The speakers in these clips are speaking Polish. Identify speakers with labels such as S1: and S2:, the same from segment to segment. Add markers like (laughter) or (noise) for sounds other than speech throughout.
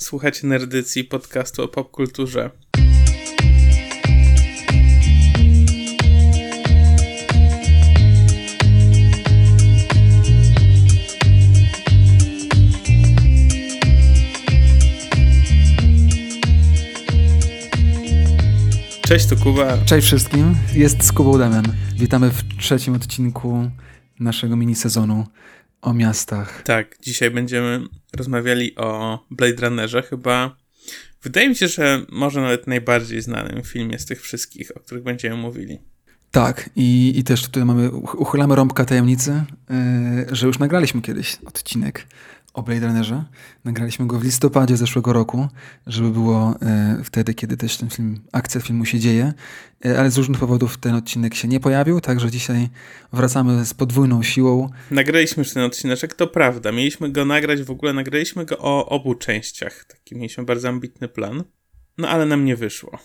S1: Słuchacie Nerdycji, podcastu o popkulturze. Cześć, to Kuba.
S2: Cześć wszystkim, jest z Kubą Damian. Witamy w trzecim odcinku naszego mini sezonu o miastach.
S1: Tak, dzisiaj będziemy rozmawiali o Blade Runnerze. Chyba wydaje mi się, że może nawet najbardziej znanym filmie z tych wszystkich, o których będziemy mówili.
S2: Tak, i, i też tutaj mamy, uchylamy rąbka tajemnicy, yy, że już nagraliśmy kiedyś odcinek o Blade Runnerze. Nagraliśmy go w listopadzie zeszłego roku, żeby było e, wtedy, kiedy też ten film, akcja filmu się dzieje, e, ale z różnych powodów ten odcinek się nie pojawił, także dzisiaj wracamy z podwójną siłą.
S1: Nagraliśmy już ten odcinek, to prawda. Mieliśmy go nagrać, w ogóle nagraliśmy go o obu częściach. Taki mieliśmy bardzo ambitny plan, no ale nam nie wyszło.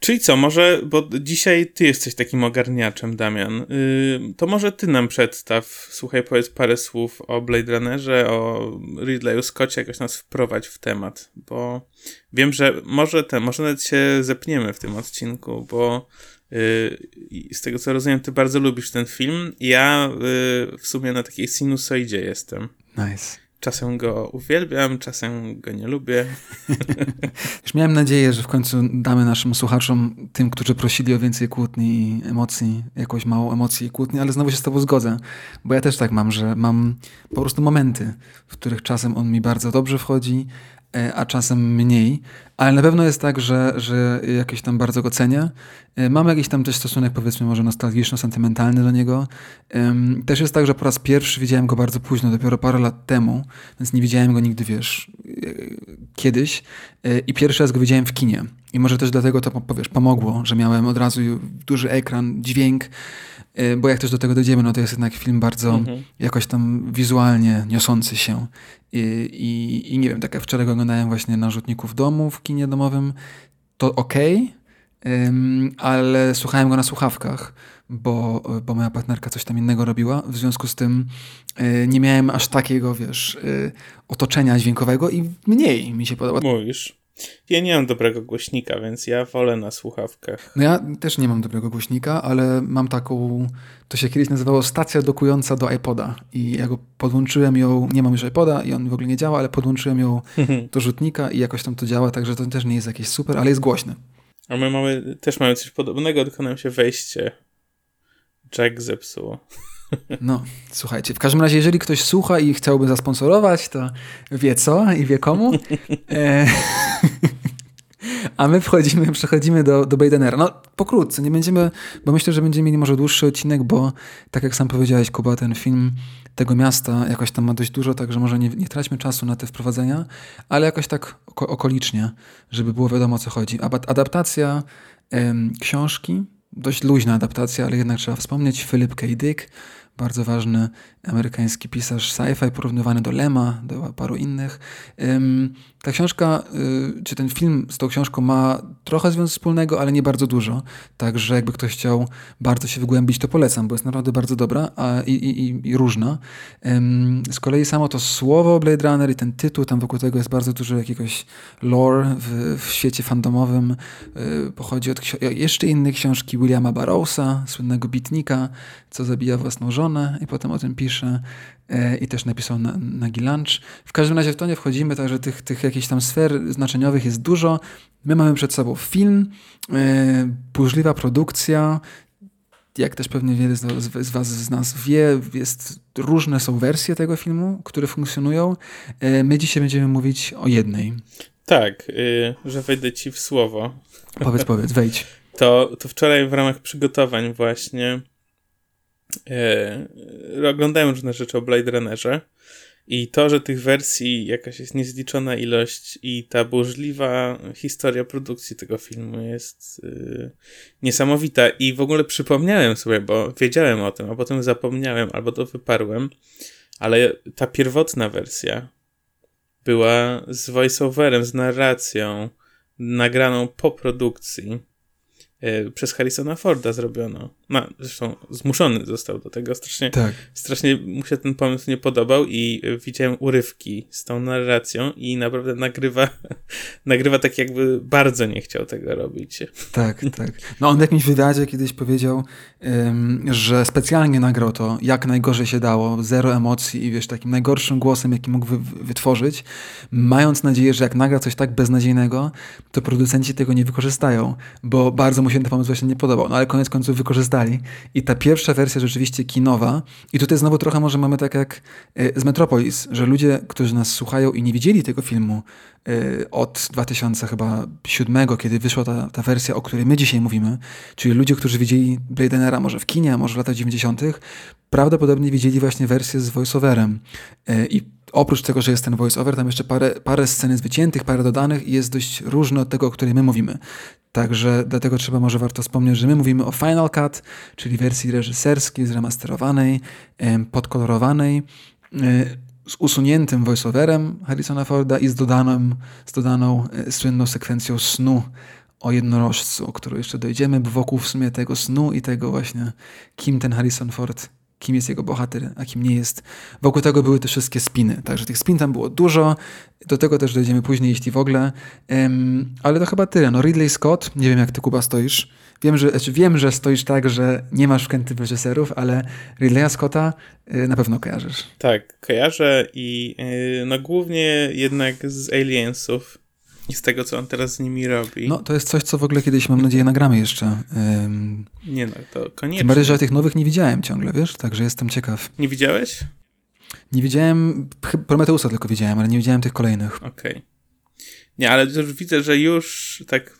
S1: Czyli co, może, bo dzisiaj ty jesteś takim ogarniaczem, Damian, yy, to może ty nam przedstaw, słuchaj, powiedz parę słów o Blade Runnerze, o Ridleyu Scottie, jakoś nas wprowadź w temat, bo wiem, że może te, może nawet się zepniemy w tym odcinku, bo yy, z tego co rozumiem, ty bardzo lubisz ten film, ja yy, w sumie na takiej sinusoidzie jestem.
S2: Nice.
S1: Czasem go uwielbiam, czasem go nie lubię. (laughs)
S2: Już miałem nadzieję, że w końcu damy naszym słuchaczom, tym, którzy prosili o więcej kłótni i emocji, jakąś małą emocji i kłótni, ale znowu się z tobą zgodzę, bo ja też tak mam, że mam po prostu momenty, w których czasem on mi bardzo dobrze wchodzi, a czasem mniej, ale na pewno jest tak, że, że jakoś tam bardzo go cenię. E, mam jakiś tam też stosunek, powiedzmy, może nostalgiczno-sentymentalny do niego. Też jest tak, że po raz pierwszy widziałem go bardzo późno, dopiero parę lat temu, więc nie widziałem go nigdy, wiesz, e, kiedyś. I pierwszy raz go widziałem w kinie. I może też dlatego to, powiesz, pomogło, że miałem od razu duży ekran, dźwięk, bo jak też do tego dojdziemy, no to jest jednak film bardzo mhm. jakoś tam wizualnie niosący się. I, i, I, nie wiem, tak jak wczoraj go oglądałem właśnie na rzutniku w domu, w kinie domowym, to ok, ale słuchałem go na słuchawkach, bo, bo moja partnerka coś tam innego robiła. W związku z tym y, nie miałem aż takiego, wiesz, y, otoczenia dźwiękowego i mniej mi się podoba.
S1: Mówisz. Ja nie mam dobrego głośnika, więc ja wolę na słuchawkach.
S2: No ja też nie mam dobrego głośnika, ale mam taką, to się kiedyś nazywało stacja dokująca do iPoda i ja go podłączyłem ją, nie mam już iPoda i on w ogóle nie działa, ale podłączyłem ją do rzutnika i jakoś tam to działa, także to też nie jest jakieś super, ale jest głośny.
S1: A my mamy, też mamy coś podobnego, tylko nam się wejście Jack zepsuło.
S2: No, słuchajcie, w każdym razie, jeżeli ktoś słucha i chciałby zasponsorować, to wie co i wie komu. E, (laughs) a my wchodzimy, przechodzimy do, do Baidenera. No, pokrótce, nie będziemy, bo myślę, że będziemy mieli może dłuższy odcinek, bo tak jak sam powiedziałeś, Kuba, ten film tego miasta jakoś tam ma dość dużo, także może nie, nie traćmy czasu na te wprowadzenia, ale jakoś tak okolicznie, żeby było wiadomo o co chodzi. Adaptacja em, książki, dość luźna adaptacja, ale jednak trzeba wspomnieć, Philip K. Dick, bardzo ważny amerykański pisarz sci-fi, porównywany do Lema, do paru innych. Ta książka, y, czy ten film z tą książką ma trochę związku wspólnego, ale nie bardzo dużo. Także jakby ktoś chciał bardzo się wygłębić, to polecam, bo jest naprawdę bardzo dobra a, i, i, i różna. Z kolei samo to słowo Blade Runner i ten tytuł, tam wokół tego jest bardzo dużo jakiegoś lore w, w świecie fandomowym. Y, pochodzi od jeszcze innej książki Williama Barrowsa, słynnego bitnika, co zabija własną żonę i potem o tym pisze. E, i też napisał na, na Lunch. W każdym razie w to nie wchodzimy, także tych, tych jakichś tam sfer znaczeniowych jest dużo. My mamy przed sobą film, e, burzliwa produkcja, jak też pewnie wiele z, z, was z nas wie, jest, różne są wersje tego filmu, które funkcjonują. E, my dzisiaj będziemy mówić o jednej.
S1: Tak, yy, że wejdę ci w słowo.
S2: Powiedz, powiedz, wejdź.
S1: To, to wczoraj w ramach przygotowań właśnie e, oglądałem różne rzeczy o Blade Runnerze i to, że tych wersji jakaś jest niezliczona ilość i ta burzliwa historia produkcji tego filmu jest e, niesamowita. I w ogóle przypomniałem sobie, bo wiedziałem o tym, a potem zapomniałem albo to wyparłem, ale ta pierwotna wersja była z voiceoverem, z narracją nagraną po produkcji e, przez Harrisona Forda zrobiono no, zresztą zmuszony został do tego. Strasznie,
S2: tak.
S1: strasznie mu się ten pomysł nie podobał i widziałem urywki z tą narracją i naprawdę nagrywa, (laughs) nagrywa tak jakby bardzo nie chciał tego robić.
S2: Tak, (laughs) tak. No on w jakimś wywiadzie kiedyś powiedział, um, że specjalnie nagrał to, jak najgorzej się dało, zero emocji i wiesz, takim najgorszym głosem, jaki mógł wy wytworzyć, mając nadzieję, że jak nagra coś tak beznadziejnego, to producenci tego nie wykorzystają, bo bardzo mu się ten pomysł właśnie nie podobał. No ale koniec końców I ta pierwsza wersja rzeczywiście kinowa, i tutaj znowu trochę może mamy tak jak e, z Metropolis, że ludzie, którzy nas słuchają i nie widzieli tego filmu e, od 2007, kiedy wyszła ta, ta wersja, o której my dzisiaj mówimy, czyli ludzie, którzy widzieli Blade może w kinie, a może w latach 90., prawdopodobnie widzieli właśnie wersję z voiceoverem. E, I oprócz tego, że jest ten voice-over, tam jeszcze parę, parę scen jest wyciętych, parę dodanych i jest dość różne od tego, o której my mówimy. Także dlatego trzeba może warto wspomnieć, że my mówimy o Final Cut, czyli wersji reżyserskiej, zremasterowanej, podkolorowanej, e, z usuniętym voice-overem Harrisona Forda i z, dodaną, z dodaną e, słynną sekwencją snu o jednorożcu, o którą jeszcze dojdziemy, bo wokół w sumie tego snu i tego właśnie, kim ten Harrison Ford kim jest jego bohater, a kim nie jest. Wokół tego były te wszystkie spiny, także tych spin tam było dużo, do tego też dojdziemy później, jeśli w ogóle, um, ale to chyba tyle. No Ridley Scott, nie wiem jak ty Kuba stoisz, wiem, że, znaczy wiem, że stoisz tak, że nie masz wkręty reżyserów, ale Ridleya Scotta y, na pewno kojarzysz.
S1: Tak, kojarzę i y, no głównie jednak z Aliensów i z tego, co on teraz z nimi robi.
S2: No, to jest coś, co w ogóle kiedyś, mam nadzieję, nagramy jeszcze.
S1: Um, nie no, to koniecznie.
S2: Tym bardziej, że tych nowych nie widziałem ciągle, wiesz? Także jestem ciekaw.
S1: Nie widziałeś?
S2: Nie widziałem, Prometeusa tylko widziałem, ale nie widziałem tych kolejnych.
S1: Okej. Okay. Nie, ale już widzę, że już tak,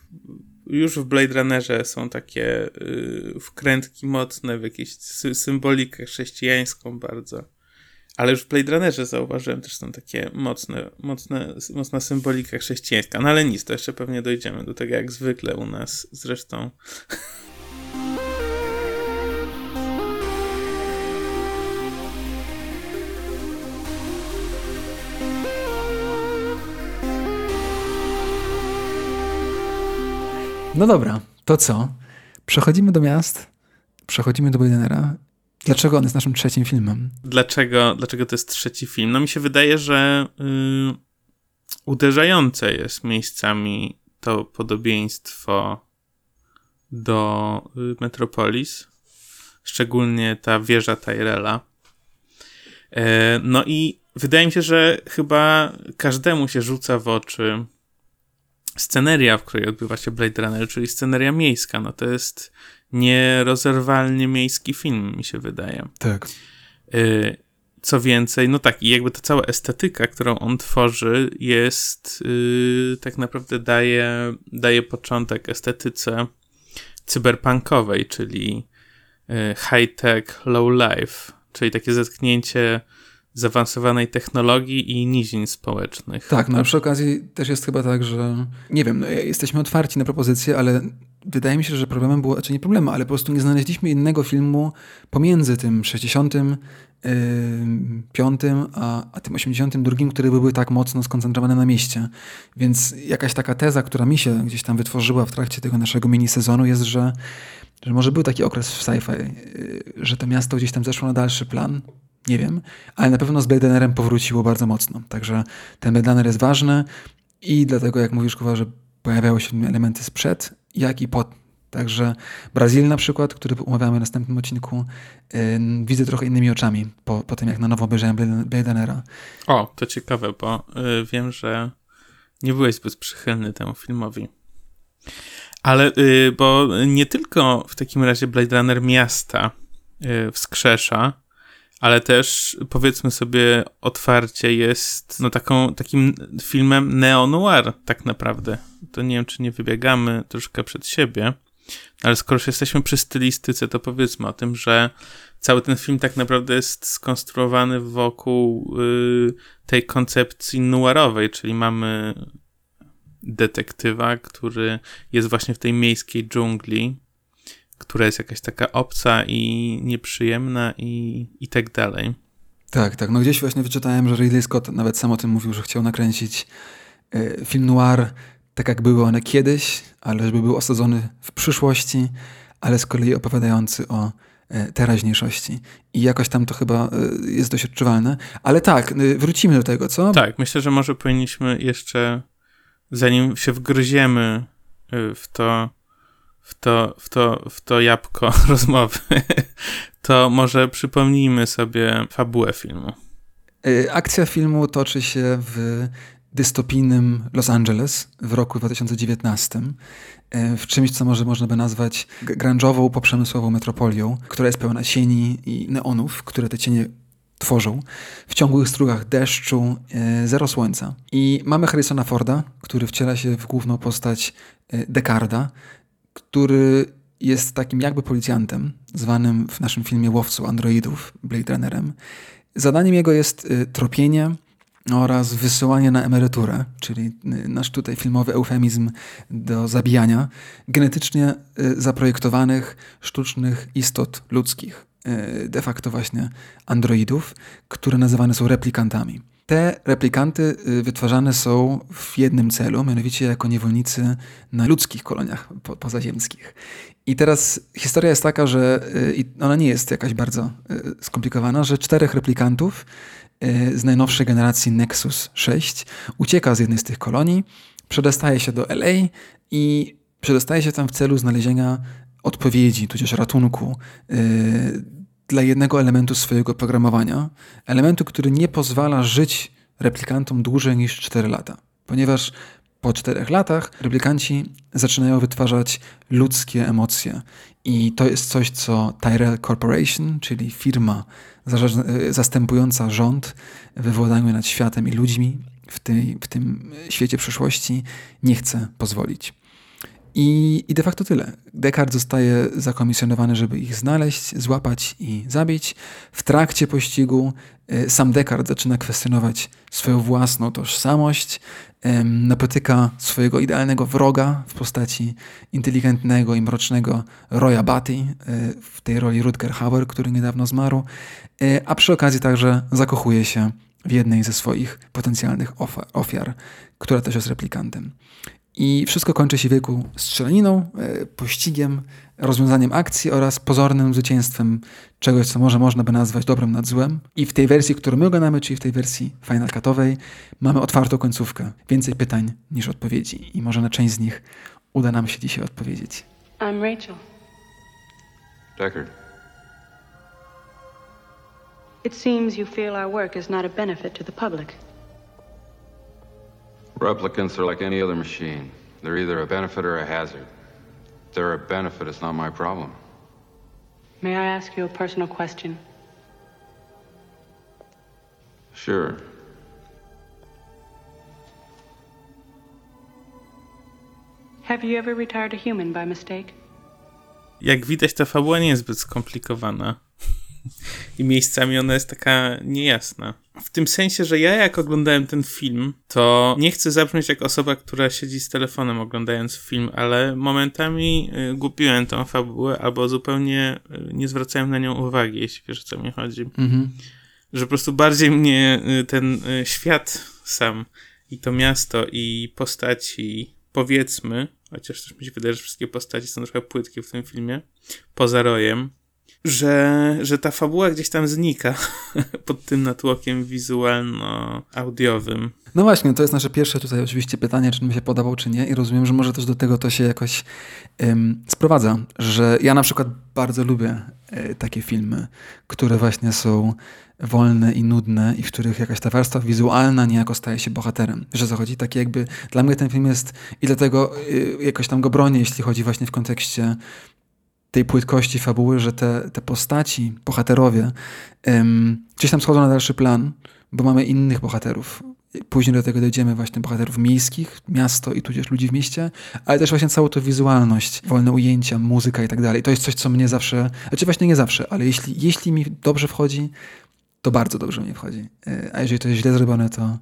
S1: już w Blade Runnerze są takie yy, wkrętki mocne w jakieś sy symbolikę chrześcijańską bardzo. Ale już w Blade Runnerze zauważyłem też są takie mocne, mocne, mocna symbolika chrześcijańska. No ale nic, to jeszcze pewnie dojdziemy do tego jak zwykle u nas zresztą.
S2: No dobra, to co? Przechodzimy do miast, przechodzimy do Baidenera Dlaczego on jest naszym trzecim filmem?
S1: Dlaczego, dlaczego to jest trzeci film? No mi się wydaje, że yy, uderzające jest miejscami to podobieństwo do y, Metropolis. Szczególnie ta wieża Tyrella. Yy, no i wydaje mi się, że chyba każdemu się rzuca w oczy sceneria, w której odbywa się Blade Runner, czyli sceneria miejska. No to jest nierozerwalnie miejski film, mi się wydaje.
S2: Tak.
S1: Y, co więcej, no tak, i jakby ta cała estetyka, którą on tworzy, jest yy, tak naprawdę daje, daje początek estetyce cyberpunkowej, czyli yy, high-tech, low-life, czyli takie zetknięcie zaawansowanej technologii i nizin społecznych.
S2: Tak, no a przy okazji też jest chyba tak, że nie wiem, no, jesteśmy otwarci na propozycje, ale wydaje mi się, że problemem było, znaczy nie problemem, ale po prostu nie znaleźliśmy innego filmu pomiędzy tym 65 a, a tym 82, który byłby tak mocno skoncentrowany na mieście. Więc jakaś taka teza, która mi się gdzieś tam wytworzyła w trakcie tego naszego mini sezonu jest, że, że może był taki okres w sci-fi, y, że to miasto gdzieś tam zeszło na dalszy plan, nie wiem, ale na pewno z Blade Runnerem powróciło bardzo mocno. Także ten Blade Runner jest ważny i dlatego, jak mówisz, Kuba, że pojawiały się elementy sprzed, jak i po. Także Brazil na przykład, który omawiamy w następnym odcinku, yy, widzę trochę innymi oczami po, po tym, jak na nowo obejrzałem Blade.
S1: O, to ciekawe, bo yy, wiem, że nie byłeś zbyt przychylny temu filmowi. Ale, yy, bo nie tylko w takim razie Blade Runner miasta y, wskrzesza, ale też powiedzmy sobie otwarcie jest no taką, takim filmem neo-noir tak naprawdę. To nie wiem, czy nie wybiegamy troszkę przed siebie, ale skoro już jesteśmy przy stylistyce, to powiedzmy o tym, że cały ten film tak naprawdę jest skonstruowany wokół y, tej koncepcji noirowej, czyli mamy detektywa, który jest właśnie w tej miejskiej dżungli, która jest jakaś taka obca i nieprzyjemna i, i tak dalej.
S2: Tak, tak. No gdzieś właśnie wyczytałem, że Ridley Scott nawet sam o tym mówił, że chciał nakręcić y, film noir tak jak były one kiedyś, ale żeby był osadzony w przyszłości, ale z kolei opowiadający o e, teraźniejszości. I jakoś tam to chyba e, jest dość odczuwalne. Ale tak, wrócimy do tego, co?
S1: Tak, myślę, że może powinniśmy jeszcze, zanim się wgryziemy w to, w to, w to, w to jabłko (laughs) rozmowy, to może przypomnijmy sobie fabułę filmu.
S2: Akcja filmu toczy się w dystopijnym Los Angeles w roku 2019, e, w czymś, co może można by nazwać grunge'ową, poprzemysłową metropolią, która jest pełna cieni i neonów, które te cienie tworzą w ciągłych strugach deszczu, e, zero słońca. I mamy Harrisona Forda, który wciela się w główną postać Decarda, który jest takim jakby policjantem, zwanym w naszym filmie łowcą androidów, Blade Runnerem. Zadaniem jego jest tropienie oraz wysyłanie na emeryturę, czyli y, nasz tutaj filmowy eufemizm do zabijania genetycznie y, zaprojektowanych sztucznych istot ludzkich, y, de facto właśnie androidów, które nazywane są replikantami. Te replikanty wytwarzane są w jednym celu, mianowicie jako niewolnicy na ludzkich koloniach po pozaziemskich. I teraz historia jest taka, że ona nie jest jakaś bardzo skomplikowana, że czterech replikantów Y, z najnowszej generacji Nexus 6 ucieka z jednej z tych kolonii, przedostaje się do LA i przedostaje się tam w celu znalezienia odpowiedzi, tudzież ratunku dla jednego elementu swojego programowania. Elementu, który nie pozwala żyć replikantom dłużej niż 4 lata. Ponieważ po czterech latach replikanci zaczynają wytwarzać ludzkie emocje. I to jest coś, co Tyrell Corporation, czyli firma zastępująca rząd we władaniu nad światem i ludźmi w, tej, w tym świecie przyszłości, nie chce pozwolić. I, I de facto tyle. Descartes zostaje zakomisjonowany, żeby ich znaleźć, złapać i zabić. W trakcie pościgu e, sam Descartes zaczyna kwestionować swoją własną tożsamość, napotyka swojego idealnego wroga w postaci inteligentnego i mrocznego Roya Batty, e, w tej roli Rutger Hauer, który niedawno zmarł, e, a przy okazji także zakochuje się w jednej ze swoich potencjalnych ofiar, która też jest replikantem. I wszystko kończy się wielką strzelaniną, e, pościgiem, rozwiązaniem akcji oraz pozornym zwycięstwem czegoś, co może można by nazwać dobrem nad złem. I w tej wersji, którą my oglądamy, czyli w tej wersji Final Cutowej, mamy otwartą końcówkę. Więcej pytań niż odpowiedzi. I może na część z nich uda nam się dzisiaj odpowiedzieć. I'm Rachel. Deckard. It seems you feel our work is not a benefit to the public. Replicants are like any other machine. They're either a benefit or a hazard. If they're a benefit, it's not my problem. May I ask you a personal question? Sure. Have you ever retired a human by mistake? Jak widać, ta fabuła nie jest zbyt skomplikowana. (laughs) I miejscami ona jest taka niejasna. W tym sensie, że ja jak oglądałem ten film, to nie chcę zabrzmieć jak osoba, która siedzi z telefonem oglądając film, ale momentami y, gubiłem tą fabułę albo zupełnie y, nie zwracałem na nią uwagi, jeśli wiesz o co mi chodzi. Mhm. Że po prostu bardziej mnie y, ten świat sam i to miasto i postaci, powiedzmy, chociaż też mi się wydaje, że wszystkie postaci są trochę płytkie w tym filmie, poza rojem, że, że ta fabuła gdzieś tam znika (laughs) pod tym natłokiem wizualno-audiowym. No właśnie, to jest nasze pierwsze tutaj oczywiście pytanie, czy mi się podobał, czy nie i rozumiem, że może też do tego to się jakoś ym, sprowadza, że ja na przykład bardzo lubię y, takie filmy, które właśnie są wolne i nudne i w których jakaś ta warstwa wizualna niejako staje się bohaterem. Wiesz o co chodzi? Takie jakby, dla mnie ten film jest i dlatego y, jakoś tam go bronię, jeśli chodzi właśnie w kontekście tej płytkości fabuły, że te, te postaci, bohaterowie um, gdzieś tam schodzą na dalszy plan, bo mamy innych bohaterów. Później do tego dojdziemy właśnie bohaterów miejskich, miasto i tudzież ludzi w mieście, ale też właśnie całą tą wizualność, wolne ujęcia, muzyka i tak dalej. To jest coś, co mnie zawsze, znaczy właśnie nie zawsze, ale jeśli, jeśli mi dobrze wchodzi, to bardzo dobrze mi wchodzi. E, a jeżeli to jest źle zrobione, to,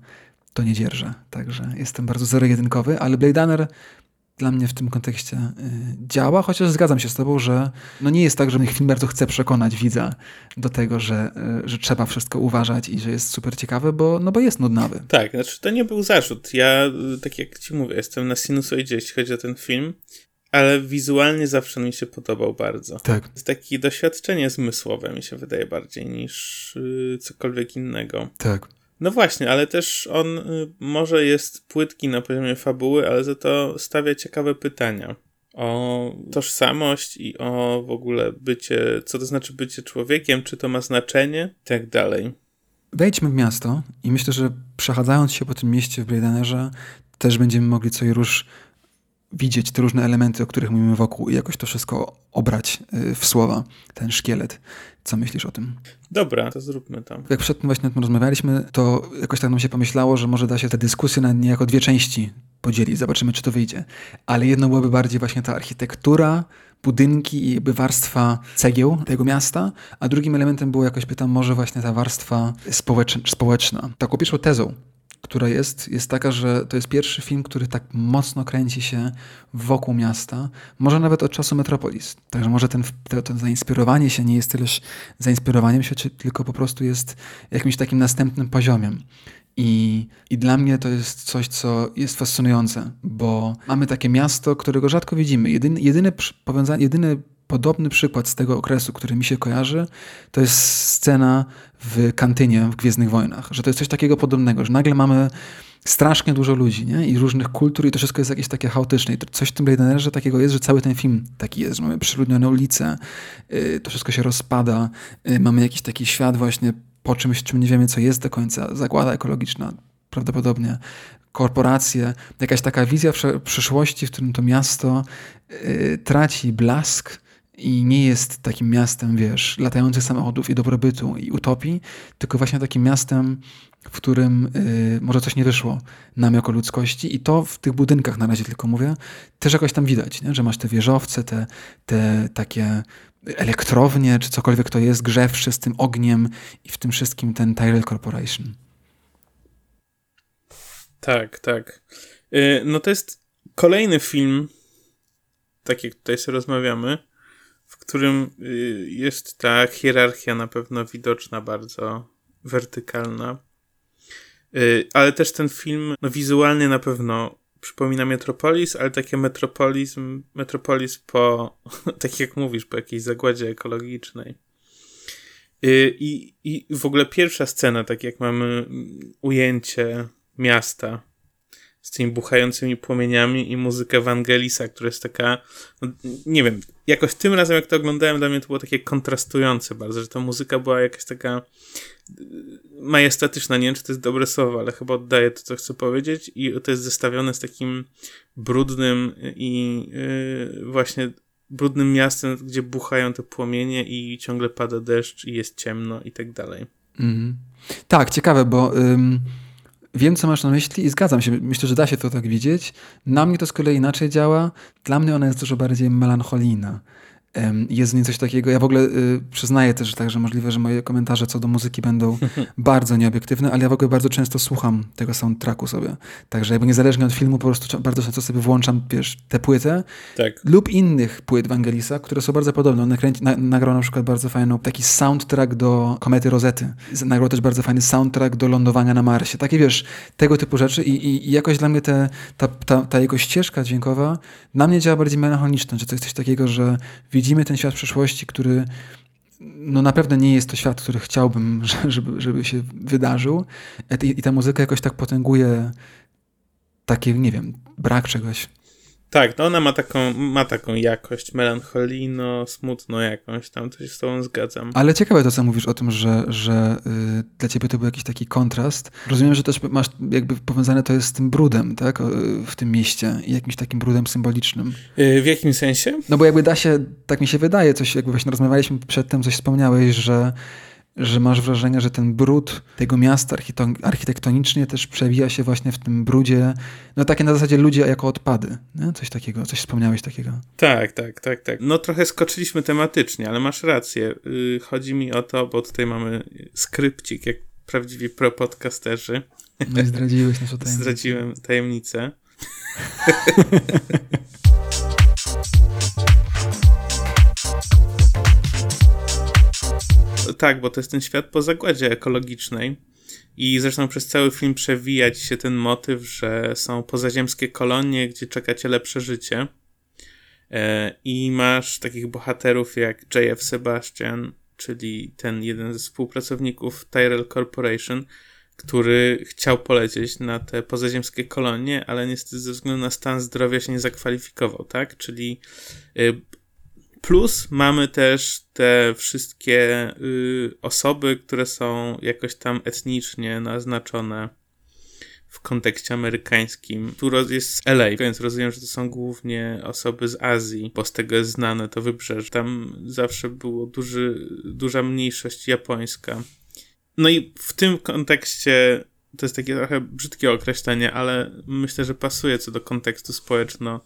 S2: to nie dzierżę. Także jestem bardzo zero-jedynkowy, ale Blade Runner dla mnie w tym kontekście y, działa, chociaż zgadzam się z tobą, że no nie jest tak, że film bardzo chce przekonać widza do tego, że, y, że trzeba wszystko uważać i że jest super ciekawy, bo, no bo jest nudnawy. Tak, znaczy to nie był zarzut. Ja, y, tak jak ci mówię, jestem na sinusoidzie, jeśli chodzi o ten film,
S1: ale wizualnie zawsze mi się podobał bardzo.
S2: Tak.
S1: jest takie doświadczenie zmysłowe mi się wydaje bardziej niż cokolwiek innego.
S2: Tak.
S1: No właśnie, ale też on y, może jest płytki na poziomie fabuły, ale za to stawia ciekawe pytania o tożsamość i o w ogóle bycie, co to znaczy bycie człowiekiem, czy to ma znaczenie i tak dalej.
S2: Wejdźmy w miasto i myślę, że przechadzając się po tym mieście w Blade też będziemy mogli co i róż widzieć te różne elementy, o których mówimy wokół i jakoś to wszystko obrać y, w słowa, ten szkielet. Co myślisz o tym?
S1: Dobra, to zróbmy tam.
S2: Jak przed tym właśnie rozmawialiśmy, to jakoś tak nam się pomyślało, że może da się tę dyskusję na niejako dwie części podzielić. Zobaczymy, czy to wyjdzie. Ale jedno byłoby bardziej właśnie ta architektura, budynki i jakby warstwa cegieł tego miasta, a drugim elementem było jakoś pytam, może właśnie ta warstwa społeczna. Taką pierwszą tezą, która jest, jest taka, że to jest pierwszy film, który tak mocno kręci się wokół miasta, może nawet od czasu Metropolis. Także może ten, to, to zainspirowanie się nie jest tyleż zainspirowaniem się, tylko po prostu jest jakimś takim następnym poziomem. I, I dla mnie to jest coś, co jest fascynujące, bo mamy takie miasto, którego rzadko widzimy. Jedyny, jedyny, powiązanie, jedyny podobny przykład z tego okresu, który mi się kojarzy, to jest scena w kantynie w Gwiezdnych Wojnach. Że to jest coś takiego podobnego, że nagle mamy strasznie dużo ludzi nie? i różnych kultur i to wszystko jest jakieś takie chaotyczne. I coś w tym Blade takiego jest, że cały ten film taki jest, że mamy przyludnione ulice, yy, to wszystko się rozpada, yy, mamy jakiś taki świat właśnie po czymś, czym nie wiemy, co jest do końca, zagłada ekologiczna prawdopodobnie, korporacje, jakaś taka wizja przyszłości, w którym to miasto yy, traci blask, i nie jest takim miastem, wiesz, latających samochodów i dobrobytu i utopii, tylko właśnie takim miastem, w którym y, może coś nie wyszło nam jako ludzkości i to w tych budynkach na razie tylko mówię, też jakoś tam widać, nie? że masz te wieżowce, te, te takie elektrownie, czy cokolwiek to jest, grzewszy z tym ogniem i w tym wszystkim ten Tyrell Corporation.
S1: Tak, tak. Y, no to jest kolejny film, tak jak tutaj sobie rozmawiamy, którym y, jest ta hierarchia na pewno widoczna, bardzo wertykalna. Y, ale też ten film no, wizualnie na pewno przypomina Metropolis, ale takie metropolizm, Metropolis po, (laughs) tak jak mówisz, po jakiejś zagładzie ekologicznej. Y, I, I w ogóle pierwsza scena, tak jak mamy ujęcie miasta z tymi buchającymi płomieniami i muzykę Wangelisa, która jest taka, no, nie wiem, jakoś tym razem jak to oglądałem, dla mnie to było takie kontrastujące bardzo, że ta muzyka była jakaś taka y, majestatyczna, nie wiem czy to jest dobre słowo, ale chyba oddaje to, co chcę powiedzieć i to jest zestawione z takim brudnym i yy, właśnie brudnym miastem, gdzie buchają te płomienie i ciągle pada deszcz i jest ciemno i tak dalej. Mm.
S2: Tak, ciekawe, bo... Wiem, co masz na myśli i zgadzam się. Myślę, że da się to tak widzieć. Na mnie to z kolei inaczej działa. Dla mnie ona jest dużo bardziej melancholijna. Jest w niej coś takiego. Ja w ogóle y, przyznaję też, że możliwe, że moje komentarze co do muzyki będą (laughs) bardzo nieobiektywne, ale ja w ogóle bardzo często słucham tego soundtracku sobie. Także jakby niezależnie od filmu, po prostu bardzo często sobie włączam, wiesz, tę płytę tak. lub innych płyt Wangelisa, które są bardzo podobne. On nakręci, na, nagrał na przykład bardzo fajny taki soundtrack do Komety Rozety. Nagrał też bardzo fajny soundtrack do lądowania na Marsie. Takie, wiesz, tego typu rzeczy i, i, i jakoś dla mnie te, ta, ta, ta jego ścieżka dźwiękowa na mnie działa bardziej melancholicznie, że to jest coś takiego, że widzi widzimy ten świat przyszłości, który no naprawdę nie jest to świat, który chciałbym, (laughs) żeby, żeby się wydarzył. I, I ta muzyka jakoś tak potęguje takie, nie wiem, brak czegoś.
S1: Tak, no ona ma taką, ma taką jakość melancholijno, smutno jakąś tam, to się z tobą zgadzam.
S2: Ale ciekawe to, co mówisz o tym, że, że yy, dla ciebie to był jakiś taki kontrast. Rozumiem, że też masz jakby powiązane to jest z tym brudem, tak, w tym mieście i jakimś takim brudem symbolicznym.
S1: Yy, w jakim sensie?
S2: No bo jakby da się, tak mi się wydaje, coś jakby właśnie rozmawialiśmy przedtem, coś wspomniałeś, że że masz wrażenie, że ten brud tego miasta architektonicznie też przewija się właśnie w tym brudzie, no takie na zasadzie ludzie jako odpady, nie? coś takiego, coś wspomniałeś takiego.
S1: Tak, tak, tak, tak. No trochę skoczyliśmy tematycznie, ale masz rację. Y, chodzi mi o to, bo tutaj mamy skrypcik, jak prawdziwi pro-podcasterzy.
S2: No i zdradziłeś naszą
S1: tajemnicę. Zdradziłem tajemnicę. (laughs) tak, bo to jest ten świat po zagładzie ekologicznej. I zresztą przez cały film przewijać się ten motyw, że są pozaziemskie kolonie, gdzie czekacie lepsze życie. E, I masz takich bohaterów jak J.F. Sebastian, czyli ten jeden ze współpracowników Tyrell Corporation, który chciał polecieć na te pozaziemskie kolonie, ale niestety ze względu na stan zdrowia się nie zakwalifikował, tak? Czyli y, plus mamy też te wszystkie y, osoby, które są jakoś tam etnicznie naznaczone w kontekście amerykańskim. Tu jest LA, więc rozumiem, że to są głównie osoby z Azji, bo z tego jest znane to wybrzeże. Tam zawsze było duży, duża mniejszość japońska. No i w tym kontekście to jest takie trochę brzydkie określenie, ale myślę, że pasuje co do kontekstu społeczno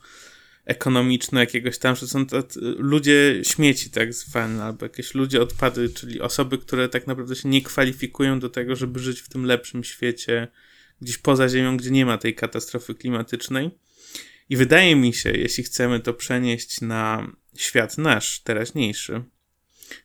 S1: ekonomicznego jakiegoś tam, że są to ludzie śmieci tak zwane, albo jakieś ludzie odpady, czyli osoby, które tak naprawdę się nie kwalifikują do tego, żeby żyć w tym lepszym świecie, gdzieś poza Ziemią, gdzie nie ma tej katastrofy klimatycznej. I wydaje mi się, jeśli chcemy to przenieść na świat nasz, teraźniejszy,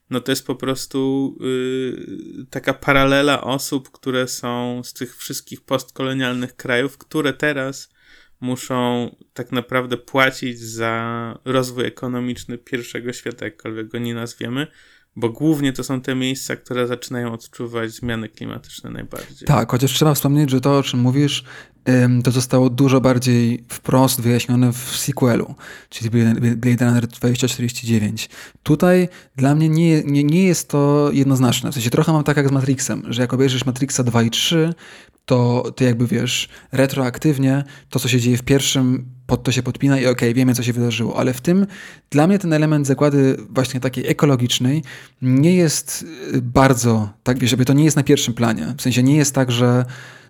S1: no to jest po prostu yy, taka paralela osób, które są z tych wszystkich postkolonialnych krajów, które teraz muszą tak naprawdę płacić za rozwój ekonomiczny pierwszego świata, jakkolwiek go nie nazwiemy, bo głównie to są te miejsca, które zaczynają odczuwać zmiany klimatyczne najbardziej.
S2: Tak, chociaż trzeba wspomnieć, że to, o czym mówisz, to zostało dużo bardziej wprost wyjaśnione w sequelu, czyli Blade Runner 2049. Tutaj dla mnie nie, nie, nie jest to jednoznaczne. W sensie trochę mam tak jak z Matrixem, że jak obejrzysz Matrixa 2 i 3, to ty jakby wiesz, retroaktywnie to, co się dzieje w pierwszym, pod to się podpina i okej, okay, wiemy, co się wydarzyło. Ale w tym, dla mnie ten element zakłady właśnie takiej ekologicznej nie jest y, bardzo, tak wiesz, to nie jest na pierwszym planie. W sensie nie jest tak, że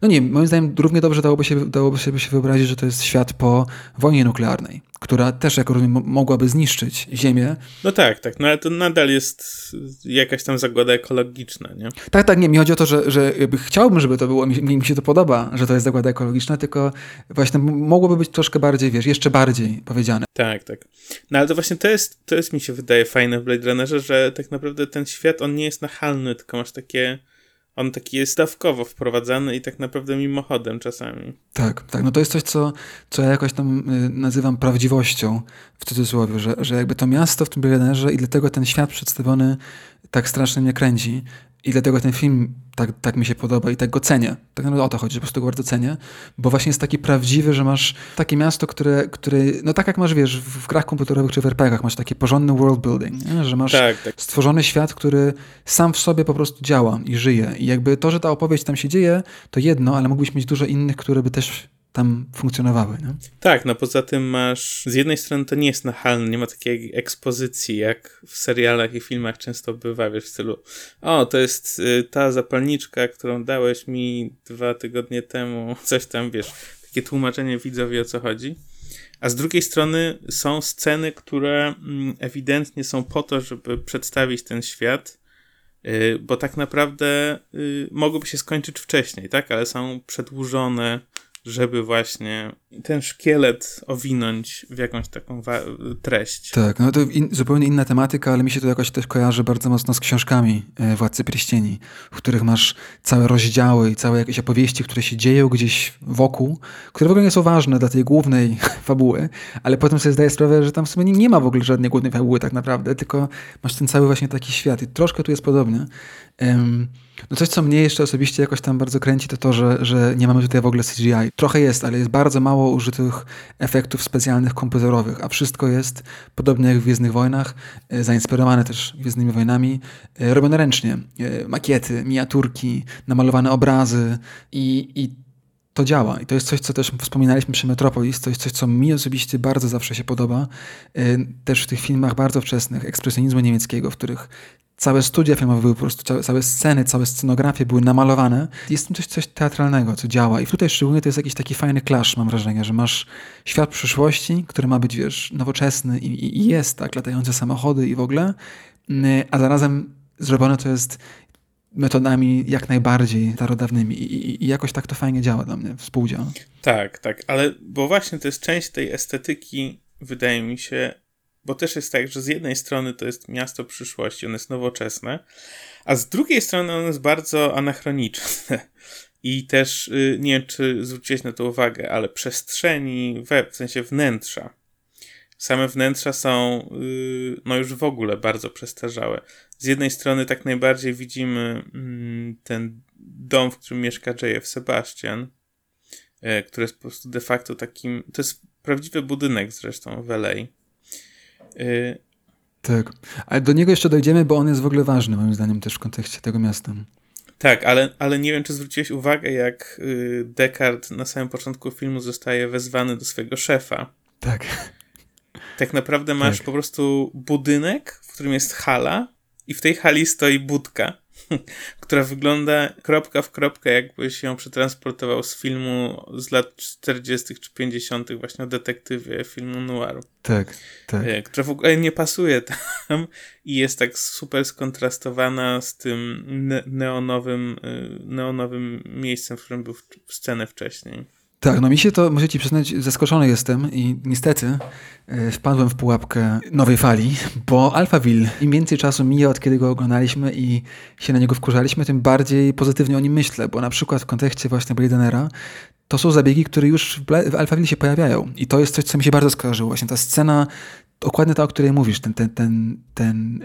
S2: no nie, moim zdaniem równie dobrze dałoby się, dałoby się wyobrazić, że to jest świat po wojnie nuklearnej, która też, jak rozumiem, mogłaby zniszczyć Ziemię.
S1: No tak, tak, no ale to nadal jest jakaś tam zagłada ekologiczna, nie?
S2: Tak, tak, nie, mi chodzi o to, że, że chciałbym, żeby to było, mi, mi się to podoba, że to jest zagłada ekologiczna, tylko właśnie mogłoby być troszkę bardziej, wiesz, jeszcze bardziej powiedziane.
S1: Tak, tak. No ale to właśnie to jest, to jest mi się wydaje fajne w Blade Runnerze, że tak naprawdę ten świat, on nie jest nachalny, tylko masz takie on taki jest dawkowo wprowadzany i tak naprawdę mimochodem czasami.
S2: Tak, tak. No to jest coś, co, co ja jakoś tam y, nazywam prawdziwością w cudzysłowie, że, że jakby to miasto w tym Billionerze i dlatego ten świat przedstawiony tak strasznie mnie kręci, i dlatego ten film tak, tak mi się podoba i tak go cenię. Tak naprawdę o to chodzi, że po prostu go bardzo cenię, bo właśnie jest taki prawdziwy, że masz takie miasto, które, które no tak jak masz, wiesz, w grach komputerowych czy w RPGach masz taki porządny world building, nie? że masz tak, tak. stworzony świat, który sam w sobie po prostu działa i żyje. I jakby to, że ta opowieść tam się dzieje, to jedno, ale mógłbyś mieć dużo innych, które by też tam funkcjonowały.
S1: Tak, no poza tym masz, z jednej strony to nie jest nachalne, nie ma takiej ekspozycji, jak w serialach i filmach często bywa, wiesz, w stylu o, to jest y, ta zapalniczka, którą dałeś mi dwa tygodnie temu, (laughs) coś tam, wiesz, takie tłumaczenie widzowi o co chodzi. A z drugiej strony są sceny, które mm, ewidentnie są po to, żeby przedstawić ten świat, y, bo tak naprawdę y, mogłyby się skończyć wcześniej, tak? Ale są przedłużone żeby właśnie ten szkielet owinąć w jakąś taką treść.
S2: Tak, no to in, zupełnie inna tematyka, ale mi się to jakoś też kojarzy bardzo mocno z książkami e, Władcy Pierścieni, w których masz całe rozdziały i całe jakieś opowieści, które się dzieją gdzieś wokół, które w ogóle nie są ważne dla tej głównej (laughs) fabuły, ale potem sobie zdaję sprawę, że tam w sumie nie, ma w ogóle żadnej głównej fabuły tak naprawdę, tylko masz ten cały właśnie taki świat i troszkę tu jest podobnie. Um, no coś, co mnie jeszcze osobiście jakoś tam bardzo kręci, to to, że, że nie mamy tutaj w ogóle CGI. Trochę jest, ale jest bardzo mało użytych efektów specjalnych komputerowych, a wszystko jest podobnie jak w Gwiezdnych Wojnach, e, zainspirowane też Gwiezdnymi Wojnami, e, robione ręcznie. E, makiety, miniaturki, namalowane obrazy i, i to działa. I to jest coś, co też wspominaliśmy przy Metropolis, to jest coś, co mi osobiście bardzo zawsze się podoba. Też w tych filmach bardzo wczesnych, ekspresjonizmu niemieckiego, w których całe studia filmowe były po prostu, całe, sceny, całe scenografie były namalowane. Jest tym coś, coś teatralnego, co działa. I tutaj szczególnie to jest jakiś taki fajny clash, mam wrażenie, że masz świat przyszłości, który ma być, wiesz, nowoczesny i, i jest, tak, latające samochody i w ogóle, mm, a zarazem zrobione to jest metodami jak najbardziej starodawnymi I, i, jakoś tak to fajnie działa dla mnie, współdziała.
S1: Tak, tak, ale bo właśnie to jest część tej estetyki, wydaje mi się, bo też jest tak, że z jednej strony to jest miasto przyszłości, ono jest nowoczesne, a z drugiej strony ono jest bardzo anachroniczne. I też, y, nie wiem czy zwróciłeś na to uwagę, ale przestrzeni, we, w sensie wnętrza, Same wnętrza są yy, no już w ogóle bardzo przestarzałe. Z jednej strony tak najbardziej widzimy yy, ten dom, w którym mieszka J.F. Sebastian, yy, który jest po prostu de facto takim, to jest prawdziwy budynek zresztą w LA. Yy,
S2: tak, ale do niego jeszcze dojdziemy, bo on jest w ogóle ważny moim zdaniem też w kontekście tego miasta.
S1: Tak, ale, ale nie wiem, czy zwróciłeś uwagę, jak y, Descartes na samym początku filmu zostaje wezwany do swojego szefa.
S2: Tak. (laughs)
S1: Tak naprawdę masz tak. po prostu budynek, w którym jest hala i w tej hali stoi budka, (laughs) która wygląda kropka w kropkę, jakbyś ją przetransportował z filmu z lat 40. czy 50., właśnie o detektywie filmu noiru.
S2: Tak, tak.
S1: E, która w ogóle nie pasuje (laughs) tam i jest tak super skontrastowana z tym neonowym, e, neonowym miejscem, w którym był scenę wcześniej.
S2: Tak, no mi się to, muszę ci przyznać, zaskoczony jestem i niestety e, wpadłem w pułapkę nowej fali, bo Alphaville, im więcej czasu mija od kiedy go oglądaliśmy i się na niego wkurzaliśmy, tym bardziej pozytywnie o nim myślę, bo na przykład w kontekście właśnie Blade Runnera to są zabiegi, które już w Alphaville się pojawiają i to jest coś, co mi się bardzo skojarzyło. Właśnie ta scena dokładnie ta, o której mówisz, ten, ten, ten, ten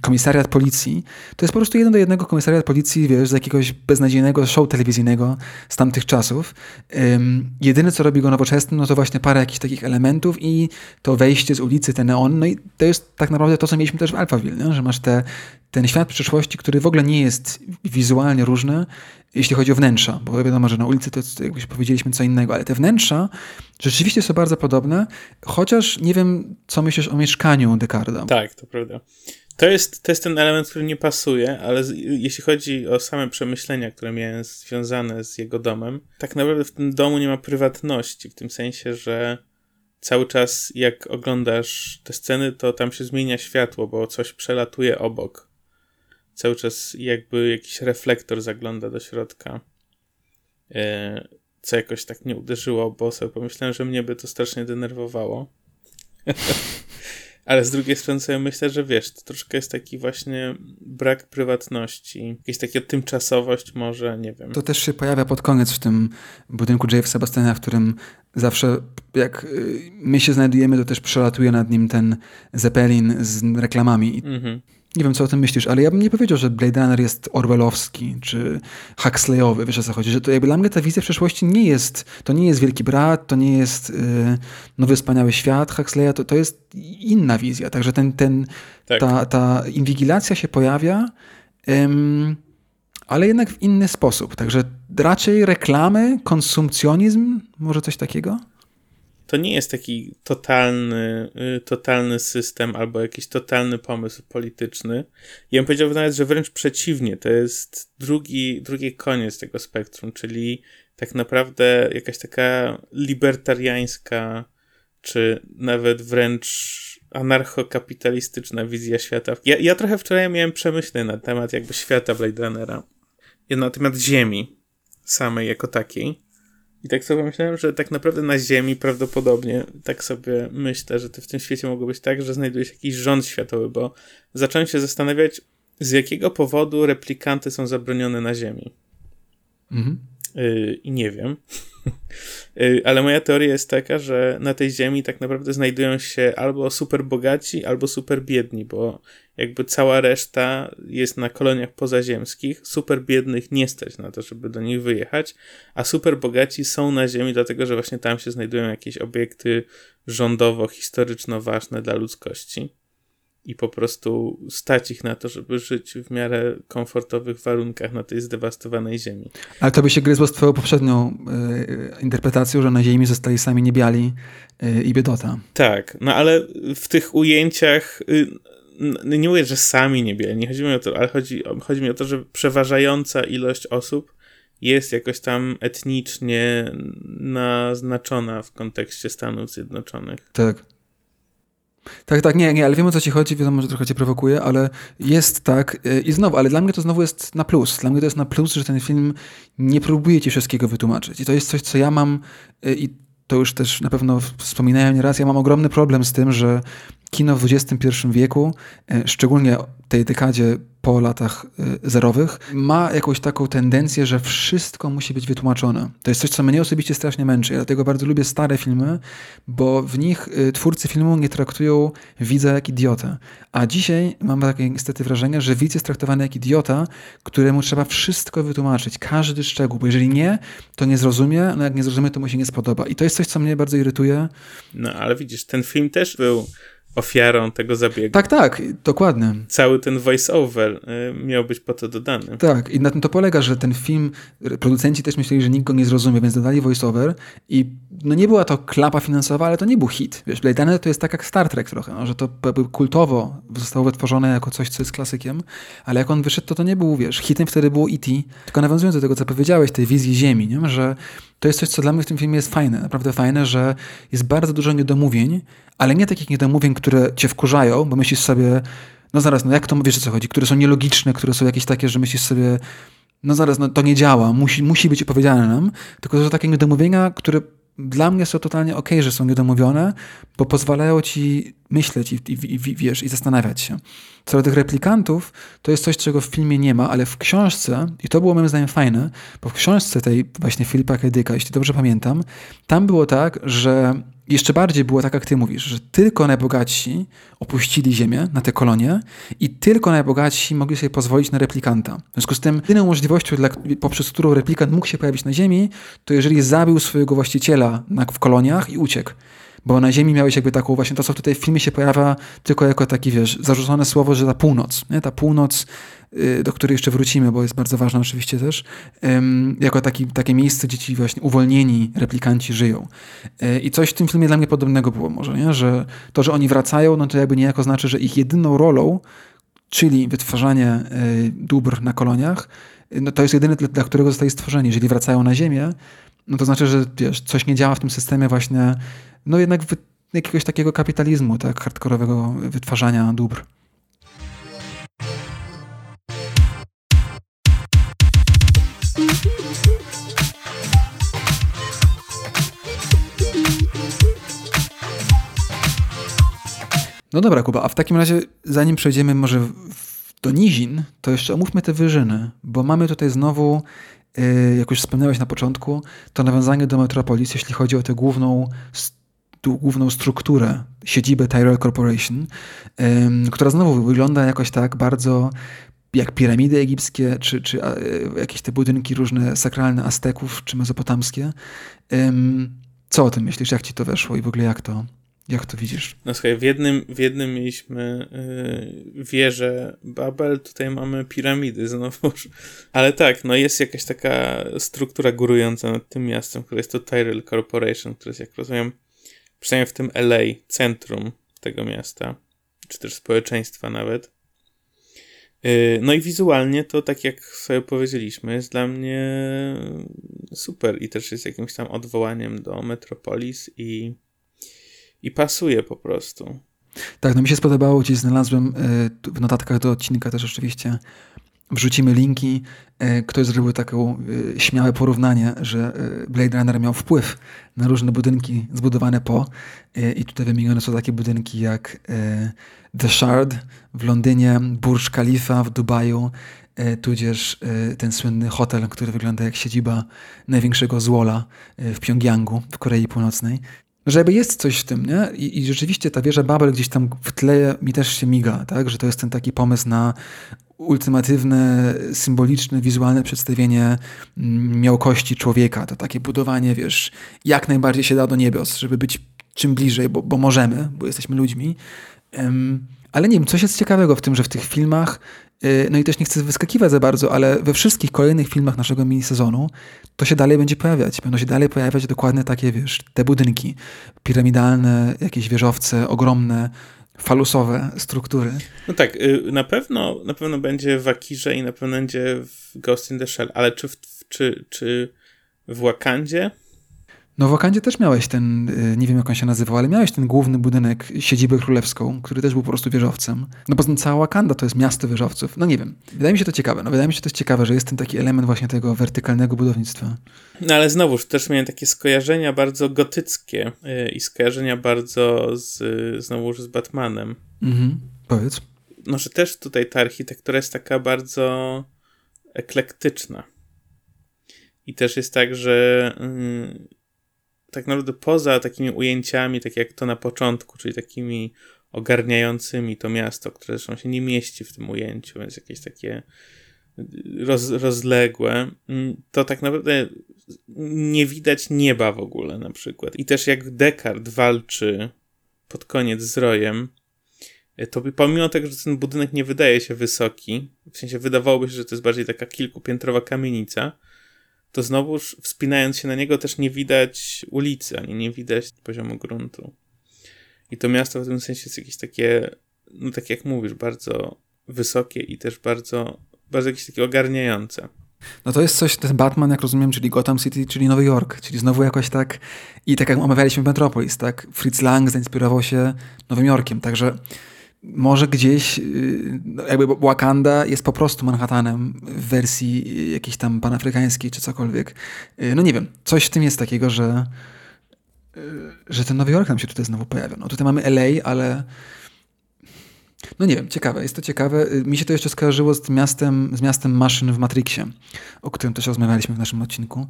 S2: komisariat policji, to jest po prostu jeden do jednego komisariat policji, wiesz, z jakiegoś beznadziejnego show telewizyjnego z tamtych czasów. Um, jedyne, co robi go nowoczesnym, no to właśnie parę jakichś takich elementów i to wejście z ulicy, te neon, no i to jest tak naprawdę to, co mieliśmy też w Alphaville, nie? że masz te, ten świat przyszłości, który w ogóle nie jest wizualnie różny, jeśli chodzi o wnętrza, bo wiadomo, że na ulicy to jakbyś powiedzieliśmy co innego, ale te wnętrza rzeczywiście są bardzo podobne, chociaż nie wiem, co myślisz o mieszkaniu Dekarda.
S1: Tak, to prawda. To jest, to jest ten element, który nie pasuje, ale z, jeśli chodzi o same przemyślenia, które miałem związane z jego domem, tak naprawdę w tym domu nie ma prywatności, w tym sensie, że cały czas jak oglądasz te sceny, to tam się zmienia światło, bo coś przelatuje obok cały czas jakby jakiś reflektor zagląda do środka. E, co jakoś tak nie uderzyło, bo sobie pomyślałem, że mnie by to strasznie denerwowało. (laughs) Ale z drugiej strony sobie myślę, że wiesz, to troszkę jest taki właśnie brak prywatności, jakaś taka tymczasowość może, nie wiem.
S2: To też się pojawia pod koniec w tym budynku J.F. Sebastiana, w którym zawsze jak y, my się znajdujemy, to też przelatuje nad nim ten Zeppelin z reklamami. Mhm. Nie wiem, co o tym myślisz, ale ja bym nie powiedział, że Blade Runner jest orwellowski czy Huxleyowy, wiesz o co chodzi, że to jakby dla mnie ta wizja przeszłości nie jest, to nie jest Wielki Brat, to nie jest y, Nowy Wspaniały Świat Huxleya, to, to jest inna wizja, także ten, ten, tak. ta, ta inwigilacja się pojawia, ym, ale jednak w inny sposób, także raczej reklamy, konsumpcjonizm, może coś takiego?
S1: To nie jest taki totalny, y, totalny system albo jakiś totalny pomysł polityczny. Ja bym powiedział nawet, że wręcz przeciwnie, to jest drugi, drugi koniec tego spektrum, czyli tak naprawdę jakaś taka libertariańska, czy nawet wręcz anarchokapitalistyczna wizja świata. Ja, ja trochę wczoraj miałem przemyślenia na temat jakby świata Blade Runnera. Na temat Ziemi samej jako takiej. I tak sobie myślałem, że tak naprawdę na Ziemi prawdopodobnie, tak sobie myślę, że to w tym świecie mogło być tak, że znajduje się jakiś rząd światowy, bo zacząłem się zastanawiać, z jakiego powodu replikanty są zabronione na Ziemi. Mhm. Yy, I nie wiem. Y, ale moja teoria jest taka, że na tej ziemi tak naprawdę znajdują się albo super bogaci, albo super biedni, bo jakby cała reszta jest na koloniach pozaziemskich. Super biednych nie stać na to, żeby do nich wyjechać, a super bogaci są na ziemi, dlatego że właśnie tam się znajdują jakieś obiekty rządowo-historyczno ważne dla ludzkości i po prostu stać ich na to, żeby żyć w miarę komfortowych warunkach na tej zdewastowanej ziemi.
S2: Ale to by się gryzło z twoją poprzednią y, interpretacją, że na ziemi zostali sami niebiali y, i biedota.
S1: Tak, no ale w tych ujęciach y, nie mówię, że sami niebiali, nie chodzi mi o to, ale chodzi, chodzi mi o to, że przeważająca ilość osób jest jakoś tam etnicznie naznaczona w kontekście Stanów Zjednoczonych.
S2: Tak. Tak, tak, nie, nie, ale wiem o co ci chodzi, wiadomo, że trochę cię prowokuje, ale jest tak y, i znowu, ale dla mnie to znowu jest na plus. Dla mnie to jest na plus, że ten film nie próbuje ci wszystkiego wytłumaczyć. I to jest coś, co ja mam y, i to już też na pewno wspominałem nieraz, ja mam ogromny problem z tym, że kino w XXI wieku, e, szczególnie tej dekadzie po latach y, zerowych, ma jakąś taką tendencję, że wszystko musi być wytłumaczone. To jest coś, co mnie osobiście strasznie męczy. Ja dlatego bardzo lubię stare filmy, bo w nich y, twórcy filmu nie traktują widza jak idiotę. A dzisiaj mam takie niestety wrażenie, że widz jest traktowany jak idiota, któremu trzeba wszystko wytłumaczyć, każdy szczegół, bo jeżeli nie, to nie zrozumie, no jak nie zrozumie, to mu się nie spodoba. I to jest coś, co mnie bardzo irytuje.
S1: No ale widzisz, ten film też był ofiarą tego zabiegu.
S2: Tak, tak, dokładnie.
S1: Cały ten voice-over y, miał być po to dodany.
S2: Tak, i na tym to polega, że ten film, producenci też myśleli, że nikt go nie zrozumie, więc dodali voice-over i no nie była to klapa finansowa, ale to nie był hit. Wiesz, Blade Runner to jest tak jak Star Trek trochę, no, że to kultowo zostało wytworzone jako coś, co jest klasykiem, ale jak on wyszedł, to to nie był, wiesz, hitem wtedy było E.T., tylko nawiązując do tego, co powiedziałeś, tej wizji Ziemi, nie? że to jest coś, co dla mnie w tym filmie jest fajne, naprawdę fajne, że jest bardzo dużo niedomówień, ale nie takich niedomówień, które cię wkurzają, bo myślisz sobie, no zaraz, no jak to wiesz o co chodzi, które są nielogiczne, które są jakieś takie, że myślisz sobie, no zaraz, no to nie działa, musi, musi być opowiedziane nam, tylko że takie niedomówienia, które dla mnie są totalnie ok, że są niedomówione, bo pozwalają ci myśleć i, i, i, wiesz, i zastanawiać się. Co do tych replikantów, to jest coś, czego w filmie nie ma, ale w książce, i to było moim zdaniem fajne, bo w książce tej właśnie Filipa Kedyka, jeśli dobrze pamiętam, tam było tak, że jeszcze bardziej było tak, jak ty mówisz, że tylko najbogatsi opuścili Ziemię na te kolonie i tylko najbogatsi mogli sobie pozwolić na replikanta. W związku z tym jedyną możliwością, dla, poprzez którą replikant mógł się pojawić na Ziemi, to jeżeli zabił swojego właściciela na, w koloniach i uciekł bo na Ziemi miałeś jakby taką właśnie to, co tutaj w filmie się pojawia tylko jako taki, wiesz, zarzucone słowo, że ta północ, nie? ta północ, y, do której jeszcze wrócimy, bo jest bardzo ważna oczywiście też, jako taki, takie miejsce, gdzie ci właśnie uwolnieni replikanci żyją. Y, I coś w tym filmie dla mnie podobnego było może, nie? że to, że oni wracają, no to jakby niejako znaczy, że ich jedyną rolą, czyli wytwarzanie y, dóbr na koloniach, no to jest jedyny, dla którego zostali stworzeni. Jeżeli wracają na Ziemię, no to znaczy, że wiesz, coś nie działa w tym systemie właśnie no jednak jakiegoś takiego kapitalizmu, tak, hardkorowego wytwarzania dóbr. No dobra, Kuba, a w takim razie, zanim przejdziemy może do nizin, to jeszcze omówmy te wyżyny, bo mamy tutaj znowu, jak już wspomniałeś na początku, to nawiązanie do Metropolis, jeśli chodzi o tę główną główną strukturę, siedzibę Tyrell Corporation, która znowu wygląda jakoś tak bardzo jak piramidy egipskie, czy, czy jakieś te budynki różne sakralne Azteków, czy mezopotamskie. Co o tym myślisz? Jak ci to weszło i w ogóle jak to, jak to widzisz?
S1: No słuchaj, w jednym, w jednym mieliśmy yy, wieżę Babel, tutaj mamy piramidy znowu. (laughs) Ale tak, no jest jakaś taka struktura górująca nad tym miastem, które jest to Tyrell Corporation, które jest, jak rozumiem, przynajmniej w tym LA, centrum tego miasta, czy też społeczeństwa nawet. Y, no i wizualnie to, tak jak sobie powiedzieliśmy, jest dla mnie super i też jest jakimś tam odwołaniem do Metropolis i, i pasuje po prostu.
S2: Tak, no mi się spodobało, gdzieś znalazłem y, w notatkach do odcinka też oczywiście Wrzucimy linki. E, ktoś zrobił takie śmiałe porównanie, że e, Blade Runner miał wpływ na różne budynki zbudowane po. E, I tutaj wymienione są takie budynki jak The Shard w Londynie, Burj Khalifa w Dubaju, tudzież ten słynny hotel, który wygląda jak siedziba największego złola w Pjongjangu w Korei Północnej. Żeby jest coś w tym, nie? I, I, rzeczywiście ta wieża Babel gdzieś tam w tle mi też się miga, tak? Że to jest ten taki pomysł na ultimatywne, symboliczne, wizualne przedstawienie mm, miałkości człowieka. To takie budowanie, wiesz, jak najbardziej się da do niebios, żeby być czym bliżej, bo, bo możemy, bo jesteśmy ludźmi. Um, ale nie wiem, coś jest ciekawego w tym, że w tych filmach, yy, no i też nie chcę wyskakiwać za bardzo, ale we wszystkich kolejnych filmach naszego mini-sezonu to się dalej będzie pojawiać. Będą się dalej pojawiać dokładnie takie, wiesz, te budynki piramidalne, jakieś wieżowce ogromne, falusowe struktury.
S1: No tak, y, na pewno, na pewno będzie w Akirze i na pewno będzie w Ghost in the Shell, ale czy w, czy, czy w Wakandzie?
S2: No w Wakandzie też miałeś ten, y, nie wiem jak on się nazywał, ale miałeś ten główny budynek, siedzibę królewską, który też był po prostu wieżowcem. No bo cała Wakanda to jest miasto wieżowców. No nie wiem. Wydaje mi się to ciekawe. No wydaje mi się to ciekawe, że jest ten taki element właśnie tego wertykalnego budownictwa.
S1: No ale znowuż też miałem takie skojarzenia bardzo gotyckie yy, i skojarzenia bardzo z, znowuż z Batmanem.
S2: Mhm. Powiedz.
S1: No, że też tutaj ta architektura jest taka bardzo eklektyczna. I też jest tak, że yy, tak naprawdę poza takimi ujęciami, tak jak to na początku, czyli takimi ogarniającymi to miasto, które zresztą się nie mieści w tym ujęciu, więc jakieś takie roz, rozległe, mm, to tak naprawdę nie widać nieba w ogóle na przykład. I też jak Descartes walczy pod koniec z Rojem, to pomimo tego, że ten budynek nie wydaje się wysoki, w sensie wydawałoby się, że to jest bardziej taka kilkupiętrowa kamienica, to znowuż wspinając się na niego też nie widać ulicy, ani nie widać poziomu gruntu. I to miasto w tym sensie jest jakieś takie, no tak jak mówisz, bardzo wysokie i też bardzo, bardzo jakieś takie ogarniające.
S2: No to jest coś, ten Batman, jak rozumiem, czyli Gotham City, czyli Nowy Jork, czyli znowu jakoś tak, i tak jak omawialiśmy Metropolis, tak, Fritz Lang zainspirował się Nowym Jorkiem, także może gdzieś y, jakby Wakanda jest po prostu Manhattanem w wersji jakiejś tam panafrykańskiej czy cokolwiek. Y, no nie wiem, coś w tym jest takiego, że, y, że ten Nowy Jork nam się tutaj znowu pojawia. No tutaj mamy LA, ale no nie wiem, ciekawe, jest to ciekawe. Y, mi się to jeszcze skojarzyło z miastem, z miastem maszyn w Matrixie, o którym też rozmawialiśmy w naszym odcinku,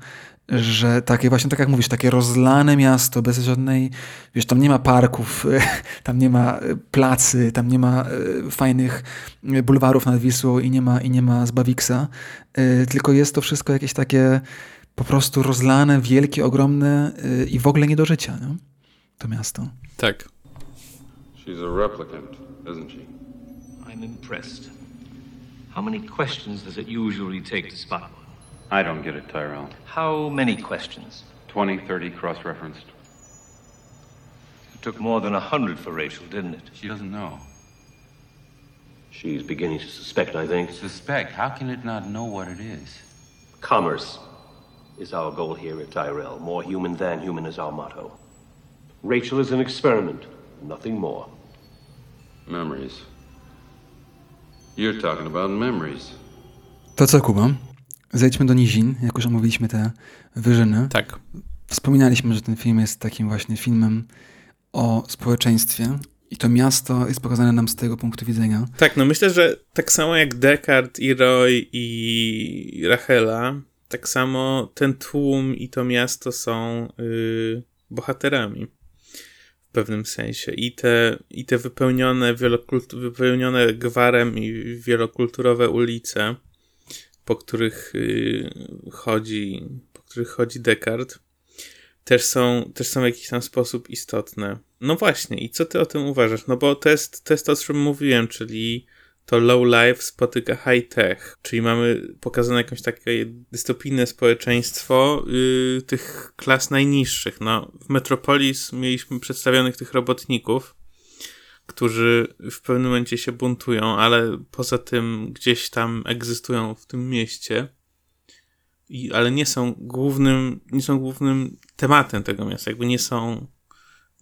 S2: że takie właśnie, tak jak mówisz, takie rozlane miasto bez żadnej, wiesz, tam nie ma parków, (laughs) tam nie ma y, placy, tam nie ma y, fajnych bulwarów nad Wisłą i nie ma, i nie ma Zbawiksa, tylko jest to wszystko jakieś takie po prostu rozlane, wielkie, ogromne i w ogóle nie do życia, nie? to miasto.
S1: Tak.
S3: She's a replicant. Isn't she?
S4: I'm impressed. How many questions does it usually take to spot one?
S3: I don't get it, Tyrell.
S4: How many questions?
S3: 20, 30 cross referenced.
S4: It took more than a hundred for Rachel, didn't it?
S3: She doesn't know.
S5: She's beginning to suspect, I think.
S3: Suspect? How can it not know what it is?
S5: Commerce is our goal here at Tyrell. More human than human is our motto. Rachel is an experiment, nothing more.
S3: Memories. You're talking about memories.
S2: To co, Kuba? Zejdźmy do nizin, jak już omówiliśmy te wyżyny.
S1: Tak.
S2: Wspominaliśmy, że ten film jest takim właśnie filmem o społeczeństwie i to miasto jest pokazane nam z tego punktu widzenia.
S1: Tak, no myślę, że tak samo jak Descartes i Roy i Rachela, tak samo ten tłum i to miasto są yy, bohaterami pewnym sensie. I te, i te wypełnione, wypełnione gwarem i wielokulturowe ulice, po których y, chodzi, po których chodzi Descartes, też są, też są w jakiś tam sposób istotne. No właśnie, i co ty o tym uważasz? No bo to jest, to jest to, o czym mówiłem, czyli to low life spotyka high tech, czyli mamy pokazane jakieś takie dystopijne społeczeństwo yy, tych klas najniższych. No, w Metropolis mieliśmy przedstawionych tych robotników, którzy w pewnym momencie się buntują, ale poza tym gdzieś tam egzystują w tym mieście. I, ale nie są głównym, nie są głównym tematem tego miasta, jakby nie są,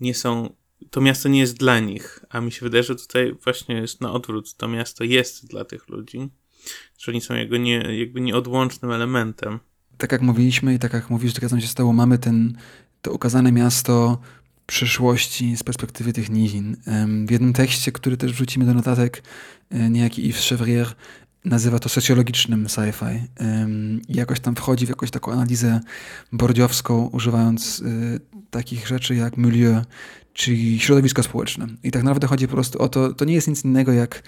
S1: nie są to miasto nie jest dla nich, a mi się wydaje, że tutaj właśnie jest na odwrót. To miasto jest dla tych ludzi, że oni są jego nie, jakby nieodłącznym elementem.
S2: Tak jak mówiliśmy i tak jak mówisz, jak się stało, mamy ten, to ukazane miasto przyszłości z perspektywy tych nizin. W jednym tekście, który też wrzucimy do notatek, e, niejaki Yves Chevrier nazywa to socjologicznym sci-fi. I jakoś tam wchodzi w jakąś taką analizę bordziowską, używając y, takich rzeczy jak milieu, czyli środowisko społeczne. I tak naprawdę chodzi po prostu o to, to nie jest nic innego jak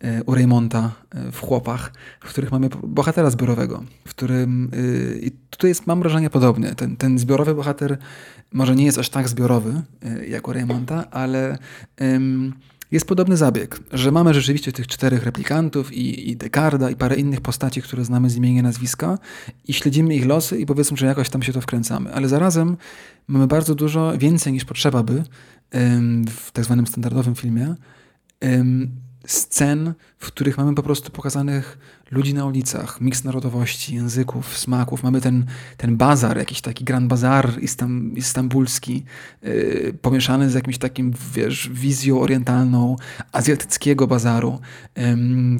S2: e, u Raymonta e, w Chłopach, w których mamy bohatera zbiorowego, w którym e, i tutaj jest, mam wrażenie, podobnie. Ten, ten zbiorowy bohater może nie jest aż tak zbiorowy jak u Raymonta, ale jest podobny zabieg, że mamy rzeczywiście tych czterech replikantów i, i Dekarda i parę innych postaci, które znamy z imienia nazwiska i śledzimy ich losy i powiedzmy, że jakoś tam się to wkręcamy. Ale zarazem mamy bardzo dużo, więcej niż potrzeba by w tak zwanym standardowym filmie, scen, w których mamy po prostu pokazanych ludzi na ulicach, miks narodowości, języków, smaków. Mamy ten, ten bazar, jakiś taki grand bazar istam, istambulski, yy, pomieszany z jakimś takim, wiesz, wizją orientalną azjatyckiego bazaru. Yy,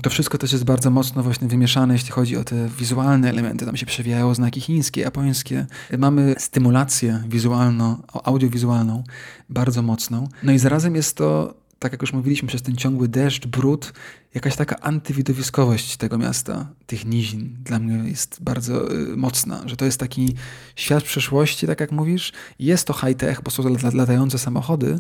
S2: to wszystko też jest bardzo mocno właśnie wymieszane, jeśli chodzi o te wizualne elementy. Tam się przewijają znaki chińskie, japońskie. Mamy stymulację wizualną, audiowizualną bardzo mocną. No i zarazem jest to tak jak już mówiliśmy, przez ten ciągły deszcz, brud, jakaś taka antywidowiskowość tego miasta, tych nizin dla mnie jest bardzo y, mocna, że to jest taki świat przeszłości, tak jak mówisz. Jest to high-tech, bo są latające samochody,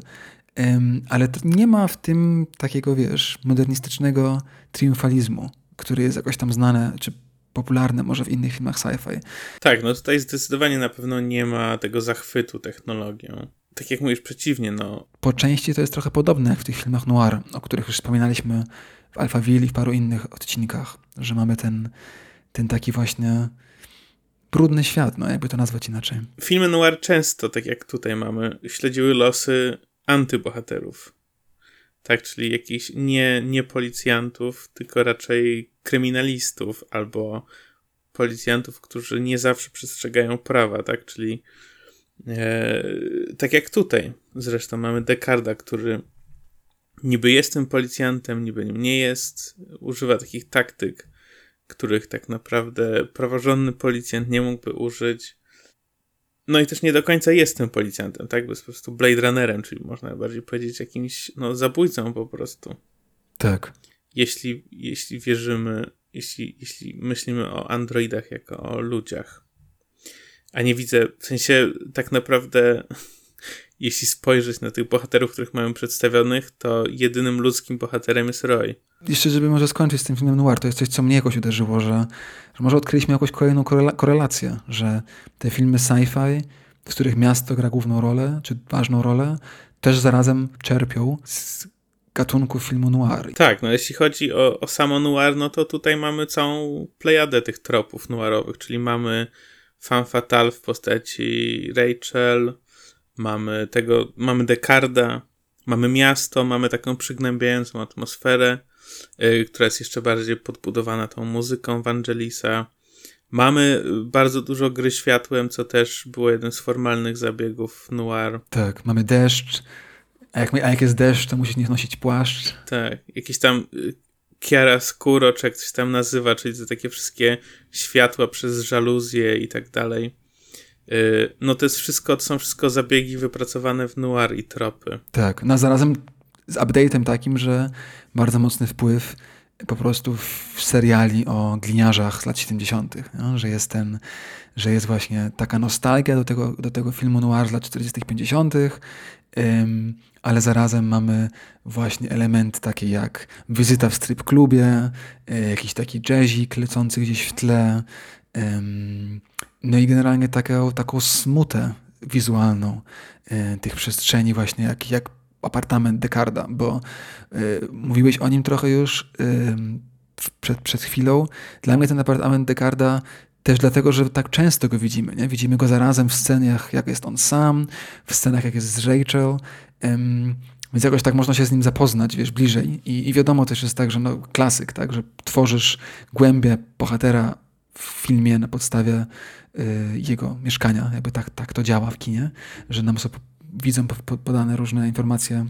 S2: ym, ale nie ma w tym takiego, wiesz, modernistycznego triumfalizmu, który jest jakoś tam znane, czy popularne może w innych filmach sci-fi.
S1: Tak, no tutaj zdecydowanie na pewno nie ma tego zachwytu technologią tak jak mówisz, przeciwnie, no.
S2: Po części to jest trochę podobne jak w tych filmach noir, o których już wspominaliśmy w Alphaville i w paru innych odcinkach, że mamy ten, ten taki właśnie brudny świat, no jakby to nazwać inaczej.
S1: Filmy noir często, tak jak tutaj mamy, śledziły losy antybohaterów. Tak, czyli jakichś nie, nie policjantów, tylko raczej kryminalistów albo policjantów, którzy nie zawsze przestrzegają prawa, tak? Czyli tak jak tutaj. Zresztą mamy Dekarda, który niby jest tym policjantem, niby nim nie jest. Używa takich taktyk, których tak naprawdę praworządny policjant nie mógłby użyć. No i też nie do końca jest tym policjantem, tak? Bo jest po prostu Blade Runnerem, czyli można bardziej powiedzieć jakimś no, zabójcą po prostu.
S2: Tak.
S1: Jeśli, jeśli wierzymy, jeśli, jeśli myślimy o androidach jako o ludziach a nie widzę, w sensie tak naprawdę (laughs) jeśli spojrzeć na tych bohaterów, których mamy przedstawionych, to jedynym ludzkim bohaterem jest Roy.
S2: Jeszcze, żeby może skończyć z tym filmem noir, to jest coś, co mnie jakoś uderzyło, że, że może odkryliśmy jakąś kolejną korela korelację, że te filmy sci-fi, w których miasto gra główną rolę, czy ważną rolę, też zarazem czerpią z gatunku filmu noir.
S1: Tak, no jeśli chodzi o, o samo noir, no to tutaj mamy całą plejadę tych tropów noirowych, czyli mamy fan fatal w postaci Rachel, mamy tego, mamy Dekarda, mamy miasto, mamy taką przygnębiającą atmosferę, yy, która jest jeszcze bardziej podbudowana tą muzyką Vangelisa. Mamy bardzo dużo gry światłem, co też było jeden z formalnych zabiegów noir.
S2: Tak, mamy deszcz, a jak, a jak jest deszcz, to musisz nie nosić płaszcz.
S1: Tak, jakieś tam y, chiaroscuro, czy jak coś tam nazywa, czyli te takie wszystkie światła przez żaluzje i tak dalej. Y, no to jest wszystko, to są wszystko zabiegi wypracowane w noir i tropy.
S2: Tak, no zarazem z update'em takim, że bardzo mocny wpływ po prostu w seriali o gliniarzach z lat 70., no, że jest ten, że jest właśnie taka nostalgia do tego, do tego filmu noir z lat 40., 50., ale zarazem mamy właśnie elementy takie jak wizyta w strip klubie, e, jakiś taki jazzik lecący gdzieś w tle, no i generalnie taką, taką smutę wizualną e, tych przestrzeni właśnie jak, jak apartament Dekarda, bo y, mówiłeś o nim trochę już y, przed, przed chwilą. Dla mnie ten apartament Dekarda też dlatego, że tak często go widzimy. Nie? Widzimy go zarazem w scenach, jak jest on sam, w scenach, jak jest z Rachel. Ym, więc jakoś tak można się z nim zapoznać, wiesz, bliżej. I, i wiadomo też jest tak, że no, klasyk, tak, że tworzysz głębię bohatera w filmie na podstawie y, jego mieszkania. Jakby tak, tak to działa w kinie, że nam są widzą podane różne informacje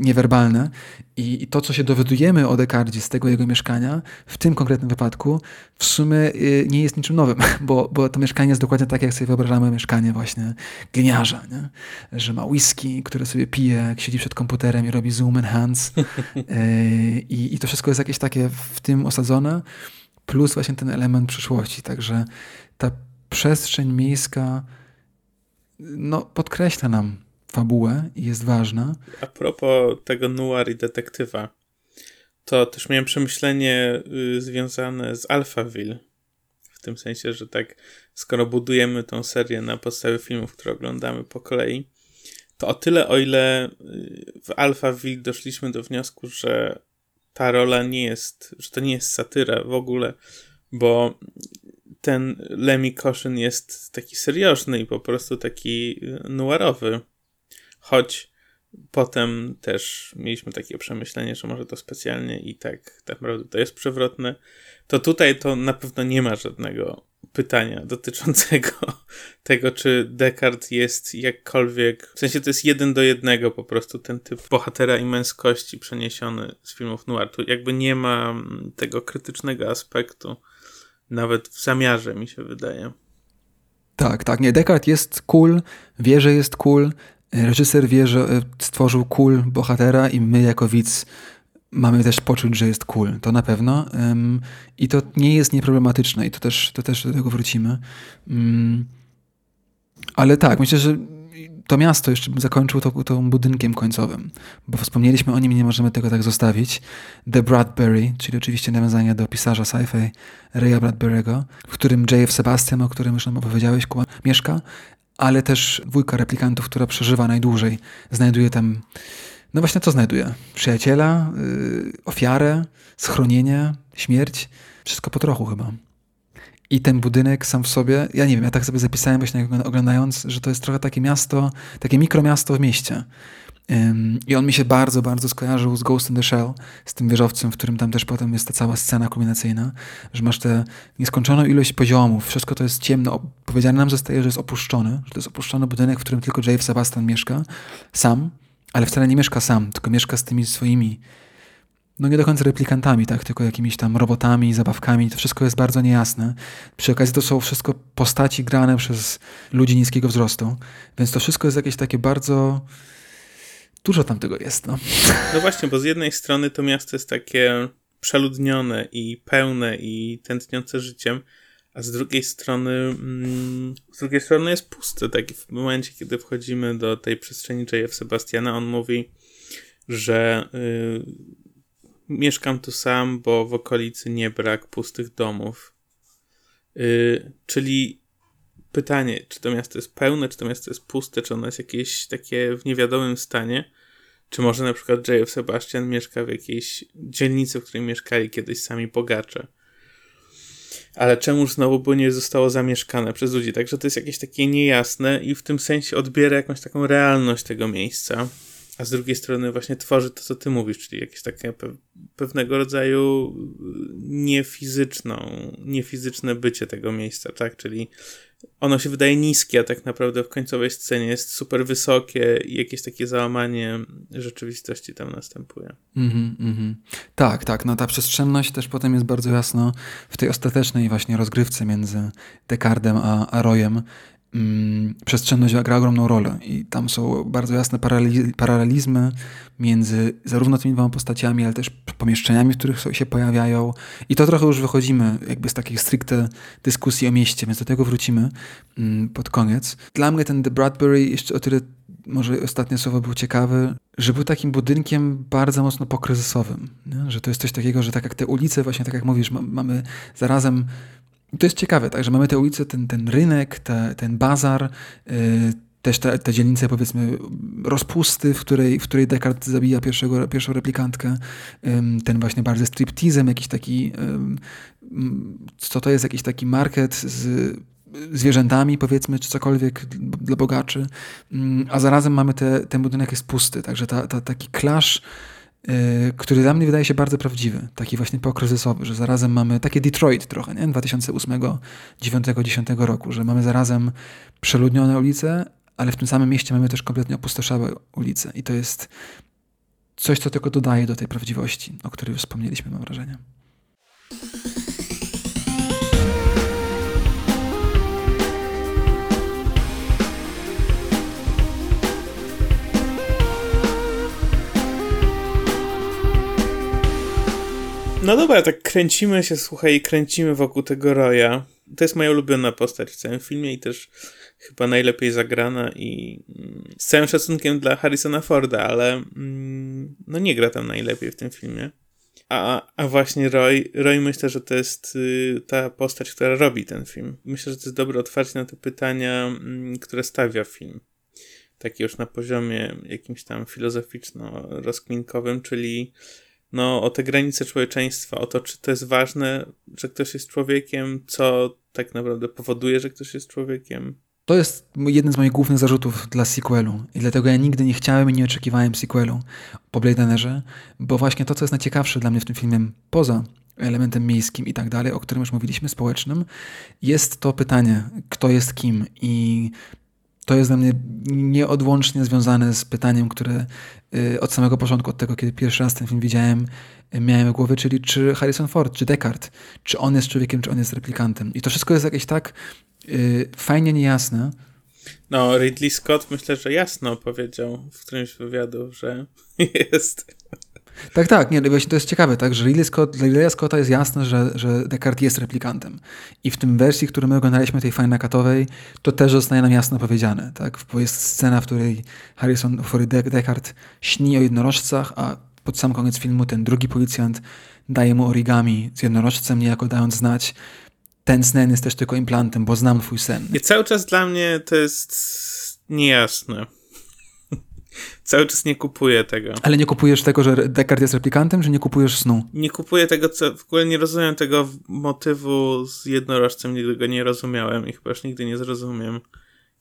S2: niewerbalne. I, i to, co się dowiadujemy o Dekardzie z tego jego mieszkania, w tym konkretnym wypadku, w sumie y, nie jest niczym nowym, (laughs) bo, bo to mieszkanie jest dokładnie tak, jak sobie wyobrażamy mieszkanie właśnie gliniarza, nie? że ma whisky, które sobie pije, jak siedzi przed komputerem i robi zoom enhance (laughs) y, i, i to wszystko jest jakieś takie w tym osadzone, plus właśnie ten element przyszłości, także ta przestrzeń miejska no, podkreśla nam fabułę i jest ważna.
S1: A propos tego noir i detektywa, to też miałem przemyślenie y, związane z Alphaville. W tym sensie, że tak, skoro budujemy tą serię na podstawie filmów, które oglądamy po kolei, to o tyle, o ile y, w Alphaville doszliśmy do wniosku, że ta rola nie jest, że to nie jest satyra w ogóle, bo ten Lemmy Koszyn jest taki seriozny i po prostu taki noirowy choć Potem też mieliśmy takie przemyślenie, że może to specjalnie i tak, tak naprawdę to jest przewrotne. To tutaj to na pewno nie ma żadnego pytania dotyczącego (laughs) tego, czy Descartes jest jakkolwiek, w sensie to jest jeden do jednego po prostu ten typ bohatera i męskości przeniesiony z filmów noir. Tu jakby nie ma tego krytycznego aspektu, nawet w zamiarze mi się wydaje.
S2: Tak, tak. Nie, Descartes jest cool, wie, że jest cool. Reżyser wie, że e, stworzył cool bohatera i my jako widz mamy też poczuć, że jest cool. To na pewno. I to nie jest nieproblematyczne i to też, to też do tego wrócimy. Mm. Ale tak, myślę, że to miasto jeszcze bym zakończył to, to budynkiem końcowym, bo wspomnieliśmy o nim i nie możemy tego tak zostawić. The Bradbury, czyli oczywiście nawiązanie do pisarza sci-fi Raya Bradbury'ego, w którym J.F. Sebastian, o którym już nam opowiedziałeś, mieszka, ale też dwójka replikantów, która przeżywa najdłużej. Znajduje tam, no właśnie co znajduje? Przyjaciela, yy, ofiarę, schronienie, śmierć. Wszystko po trochu chyba. I ten budynek sam w sobie, ja nie wiem, ja tak sobie zapisałem właśnie oglądając, że to jest trochę takie miasto, takie mikromiasto w mieście. I on mi się bardzo, bardzo skojarzył z Ghost in the Shell, z tym wieżowcem, w którym tam też potem jest ta cała scena kulminacyjna, że masz tę nieskończoną ilość poziomów, wszystko to jest ciemno. Powiedziane nam zostaje, że jest opuszczony, że to jest opuszczony budynek, w którym tylko Jave Sebastian mieszka, sam, ale wcale nie mieszka sam, tylko mieszka z tymi swoimi no nie do końca replikantami, tak, tylko jakimiś tam robotami, zabawkami, to wszystko jest bardzo niejasne. Przy okazji to są wszystko postaci grane przez ludzi niskiego wzrostu, więc to wszystko jest jakieś takie bardzo... Dużo tam tego jest, no.
S1: No właśnie, bo z jednej strony to miasto jest takie przeludnione i pełne i tętniące życiem, a z drugiej strony mm, z drugiej strony jest puste. Tak w momencie, kiedy wchodzimy do tej przestrzeni J.F. Sebastiana, on mówi, że y, mieszkam tu sam, bo w okolicy nie brak pustych domów. Yy, czyli pytanie, czy to miasto jest pełne, czy to miasto jest puste, czy ono jest jakieś takie w niewiadomym stanie, czy może na przykład J.F. Sebastian mieszka w jakiejś dzielnicy, w której mieszkali kiedyś sami bogacze. Ale czemuż znowu by nie zostało zamieszkane przez ludzi? Także to jest jakieś takie niejasne i w tym sensie odbiera jakąś taką realność tego miejsca a z drugiej strony właśnie tworzy to, co ty mówisz, czyli jakieś takie pe pewnego rodzaju niefizyczną, niefizyczne bycie tego miejsca, tak? Czyli ono się wydaje niskie, a tak naprawdę w końcowej scenie jest super wysokie i jakieś takie załamanie rzeczywistości tam następuje. Mm -hmm,
S2: mm -hmm. Tak, tak. No ta przestrzenność też potem jest bardzo jasno w tej ostatecznej właśnie rozgrywce między Descartem a, a Royem, mm, przestrzenność gra ogromną rolę i tam są bardzo jasne paralelizmy między zarówno tymi dwoma postaciami, ale też pomieszczeniami, w których się pojawiają i to trochę już wychodzimy jakby z takiej stricte dyskusji o mieście, więc do tego wrócimy mm, pod koniec. Dla mnie ten The Bradbury jeszcze o tyle może ostatnie słowo był ciekawy, że był takim budynkiem bardzo mocno pokryzysowym. Nie? Że to jest coś takiego, że tak jak te ulice, właśnie tak jak mówisz, mamy zarazem to jest ciekawe, tak, że mamy tę ulicę, ten, ten rynek, te, ten bazar, yy, też te, te dzielnice, powiedzmy, rozpusty, w której, w której Descartes zabija pierwszego, pierwszą replikantkę, ten właśnie bardzo striptizem, jakiś taki, co to jest, jakiś taki market z zwierzętami, powiedzmy, czy cokolwiek dla bogaczy, a zarazem mamy te, ten budynek jest pusty, także ta, ta, taki clash Y, który dla mnie wydaje się bardzo prawdziwy, taki właśnie pokryzysowy, że zarazem mamy takie Detroit trochę, nie? 2008, 9, 10 roku, że mamy zarazem przeludnione ulice, ale w tym samym mieście mamy też kompletnie opustoszałe ulice i to jest coś, co tylko dodaje do tej prawdziwości, o której już wspomnieliśmy, mam wrażenie.
S1: No dobra, tak kręcimy się, słuchaj, kręcimy wokół tego Roya. To jest moja ulubiona postać w całym filmie i też chyba najlepiej zagrana i mm, z całym szacunkiem dla Harrisona Forda, ale mm, no nie gra tam najlepiej w tym filmie. A, a właśnie Roy, Roy myślę, że to jest y, ta postać, która robi ten film. Myślę, że to jest dobre otwarcie na te pytania, mm, które stawia film. Taki już na poziomie jakimś tam filozoficzno-rozkminkowym, czyli no, o te granice człowieczeństwa, o to, czy to jest ważne, że ktoś jest człowiekiem, co tak naprawdę powoduje, że ktoś jest człowiekiem.
S2: To jest jeden z moich głównych zarzutów dla sequelu i dlatego ja nigdy nie chciałem i nie oczekiwałem sequelu po Blade Runnerze, bo właśnie to, co jest najciekawsze dla mnie w tym filmie, poza elementem miejskim i tak dalej, o którym już mówiliśmy, społecznym, jest to pytanie, kto jest kim i to jest dla mnie nieodłącznie związane z pytaniem, które y, od samego początku, od tego, kiedy pierwszy raz ten film widziałem, y, miałem w głowie, czyli czy Harrison Ford, czy Descartes, czy on jest człowiekiem, czy on jest replikantem. I to wszystko jest jakieś tak yy, fajnie niejasne.
S1: No, Ridley Scott myślę, że jasno powiedział w którymś wywiadu, że (laughs) jest.
S2: Tak, tak, nie, właśnie to jest ciekawe, tak, że Ridley Scott, dla Ridleya Scotta jest jasne, że, że Descartes jest replikantem. I w tym wersji, którą my oglądaliśmy, tej Final Cutowej, to też zostaje nam jasno powiedziane, tak, bo jest scena, w której Harrison, w której Descartes śni o jednorożcach, a pod sam koniec filmu ten drugi policjant daje mu origami z jednorożcem, niejako dając znać, ten sen jest też tylko implantem, bo znam twój sen.
S1: I cały czas dla mnie to jest niejasne. Cały czas nie kupuję tego.
S2: Ale nie kupujesz tego, że Descartes jest replikantem, czy nie kupujesz snu?
S1: Nie kupuję tego, co w ogóle nie rozumiem tego motywu z jednorożcem, nigdy go nie rozumiałem i chyba już nigdy nie zrozumiem.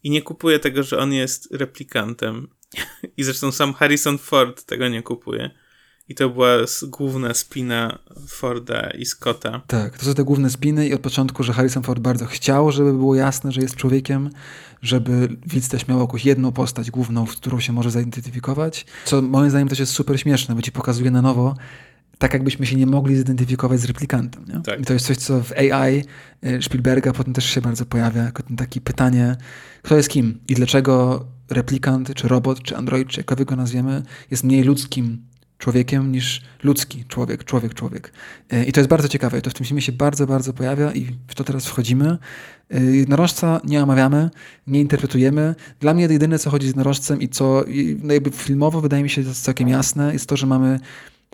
S1: I nie kupuję tego, że on jest replikantem. (laughs) I zresztą sam Harrison Ford tego nie kupuje. I to była główna spina Forda i Scotta.
S2: Tak, to są te główne spiny i od początku, że Harrison Ford bardzo chciał, żeby było jasne, że jest człowiekiem, żeby widz też miał jakąś jedną postać główną, w którą się może zidentyfikować, co moim zdaniem też jest super śmieszne, bo ci pokazuje na nowo, tak jakbyśmy się nie mogli zidentyfikować z replikantem. Nie?
S1: Tak.
S2: I to jest coś, co w AI y, Spielberga potem też się bardzo pojawia, jako ten takie pytanie, kto jest kim i dlaczego replikant, czy robot, czy android, czy jakkolwiek go nazwiemy, jest mniej ludzkim człowiekiem niż ludzki człowiek, człowiek, człowiek. E, I to jest bardzo ciekawe. To w tym filmie się bardzo, bardzo pojawia i w to teraz wchodzimy. E, jednorożca nie omawiamy, nie interpretujemy. Dla mnie jedyne, co chodzi z jednorożcem i co no jakby filmowo wydaje mi się całkiem jasne, jest to, że mamy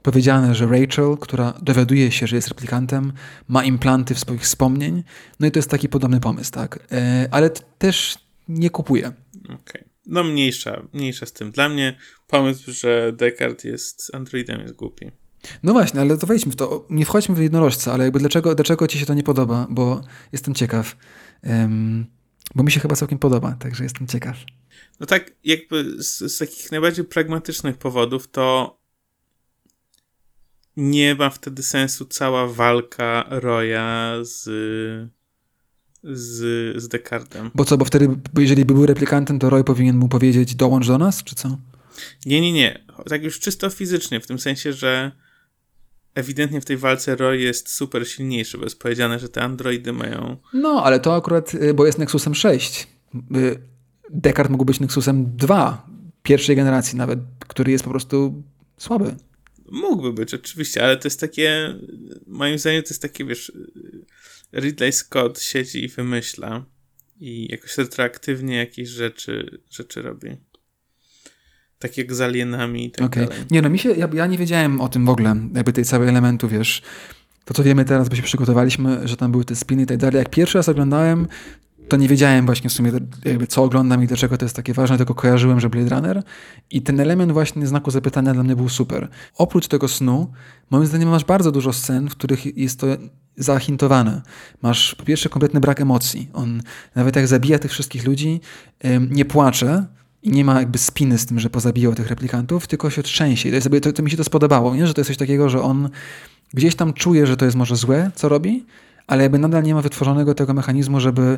S2: powiedziane, że Rachel, która dowiaduje się, że jest replikantem, ma implanty w swoich wspomnień. No i to jest taki podobny pomysł, tak? E, ale też nie kupuje.
S1: Okay. No mniejsza, mniejsza z tym. Dla mnie pomysł, że Descartes jest androidem jest głupi.
S2: No właśnie, ale to wejdźmy w to. Nie wchodźmy w jednorożca, ale jakby dlaczego, dlaczego ci się to nie podoba? Bo jestem ciekaw. Um, bo mi się chyba całkiem podoba, także jestem ciekaw.
S1: No tak, jakby z, z takich najbardziej pragmatycznych powodów to nie ma wtedy sensu cała walka Roya z z, z Descartem.
S2: Bo co, bo wtedy, bo jeżeli by był replikantem, to Roy powinien mu powiedzieć dołącz do nas, czy co?
S1: Nie, nie, nie. Tak już czysto fizycznie, w tym sensie, że ewidentnie w tej walce Roy jest super silniejszy, bo jest powiedziane, że te androidy mają...
S2: No, ale to akurat, y, bo jest Nexusem 6. Y, Descartes mógł być Nexusem 2, pierwszej generacji nawet, który jest po prostu słaby.
S1: Mógłby być, oczywiście, ale to jest takie, moim zdaniem to jest takie, wiesz, Ridley Scott siedzi i wymyśla i jakoś retroaktywnie jakieś rzeczy, rzeczy robi. Tak jak z alienami i tak okay. dalej.
S2: Nie no, mi się, ja, ja nie wiedziałem o tym w ogóle, jakby tej całej elementu, wiesz, to co wiemy teraz, bo się przygotowaliśmy, że tam były te spiny i tak dalej. Jak pierwszy raz oglądałem, to nie wiedziałem właśnie w sumie, jakby co oglądam i dlaczego to jest takie ważne, tylko kojarzyłem, że Blade Runner i ten element właśnie znaku zapytania dla mnie był super. Oprócz tego snu, moim zdaniem masz bardzo dużo scen, w których jest to zahintowane. Masz po pierwsze kompletny brak emocji. On nawet jak zabija tych wszystkich ludzi, nie płacze, i nie ma jakby spiny z tym, że pozabijał tych replikantów, tylko się trzęsie. To, to, to mi się to spodobało, nie? że to jest coś takiego, że on gdzieś tam czuje, że to jest może złe, co robi, ale jakby nadal nie ma wytworzonego tego mechanizmu, żeby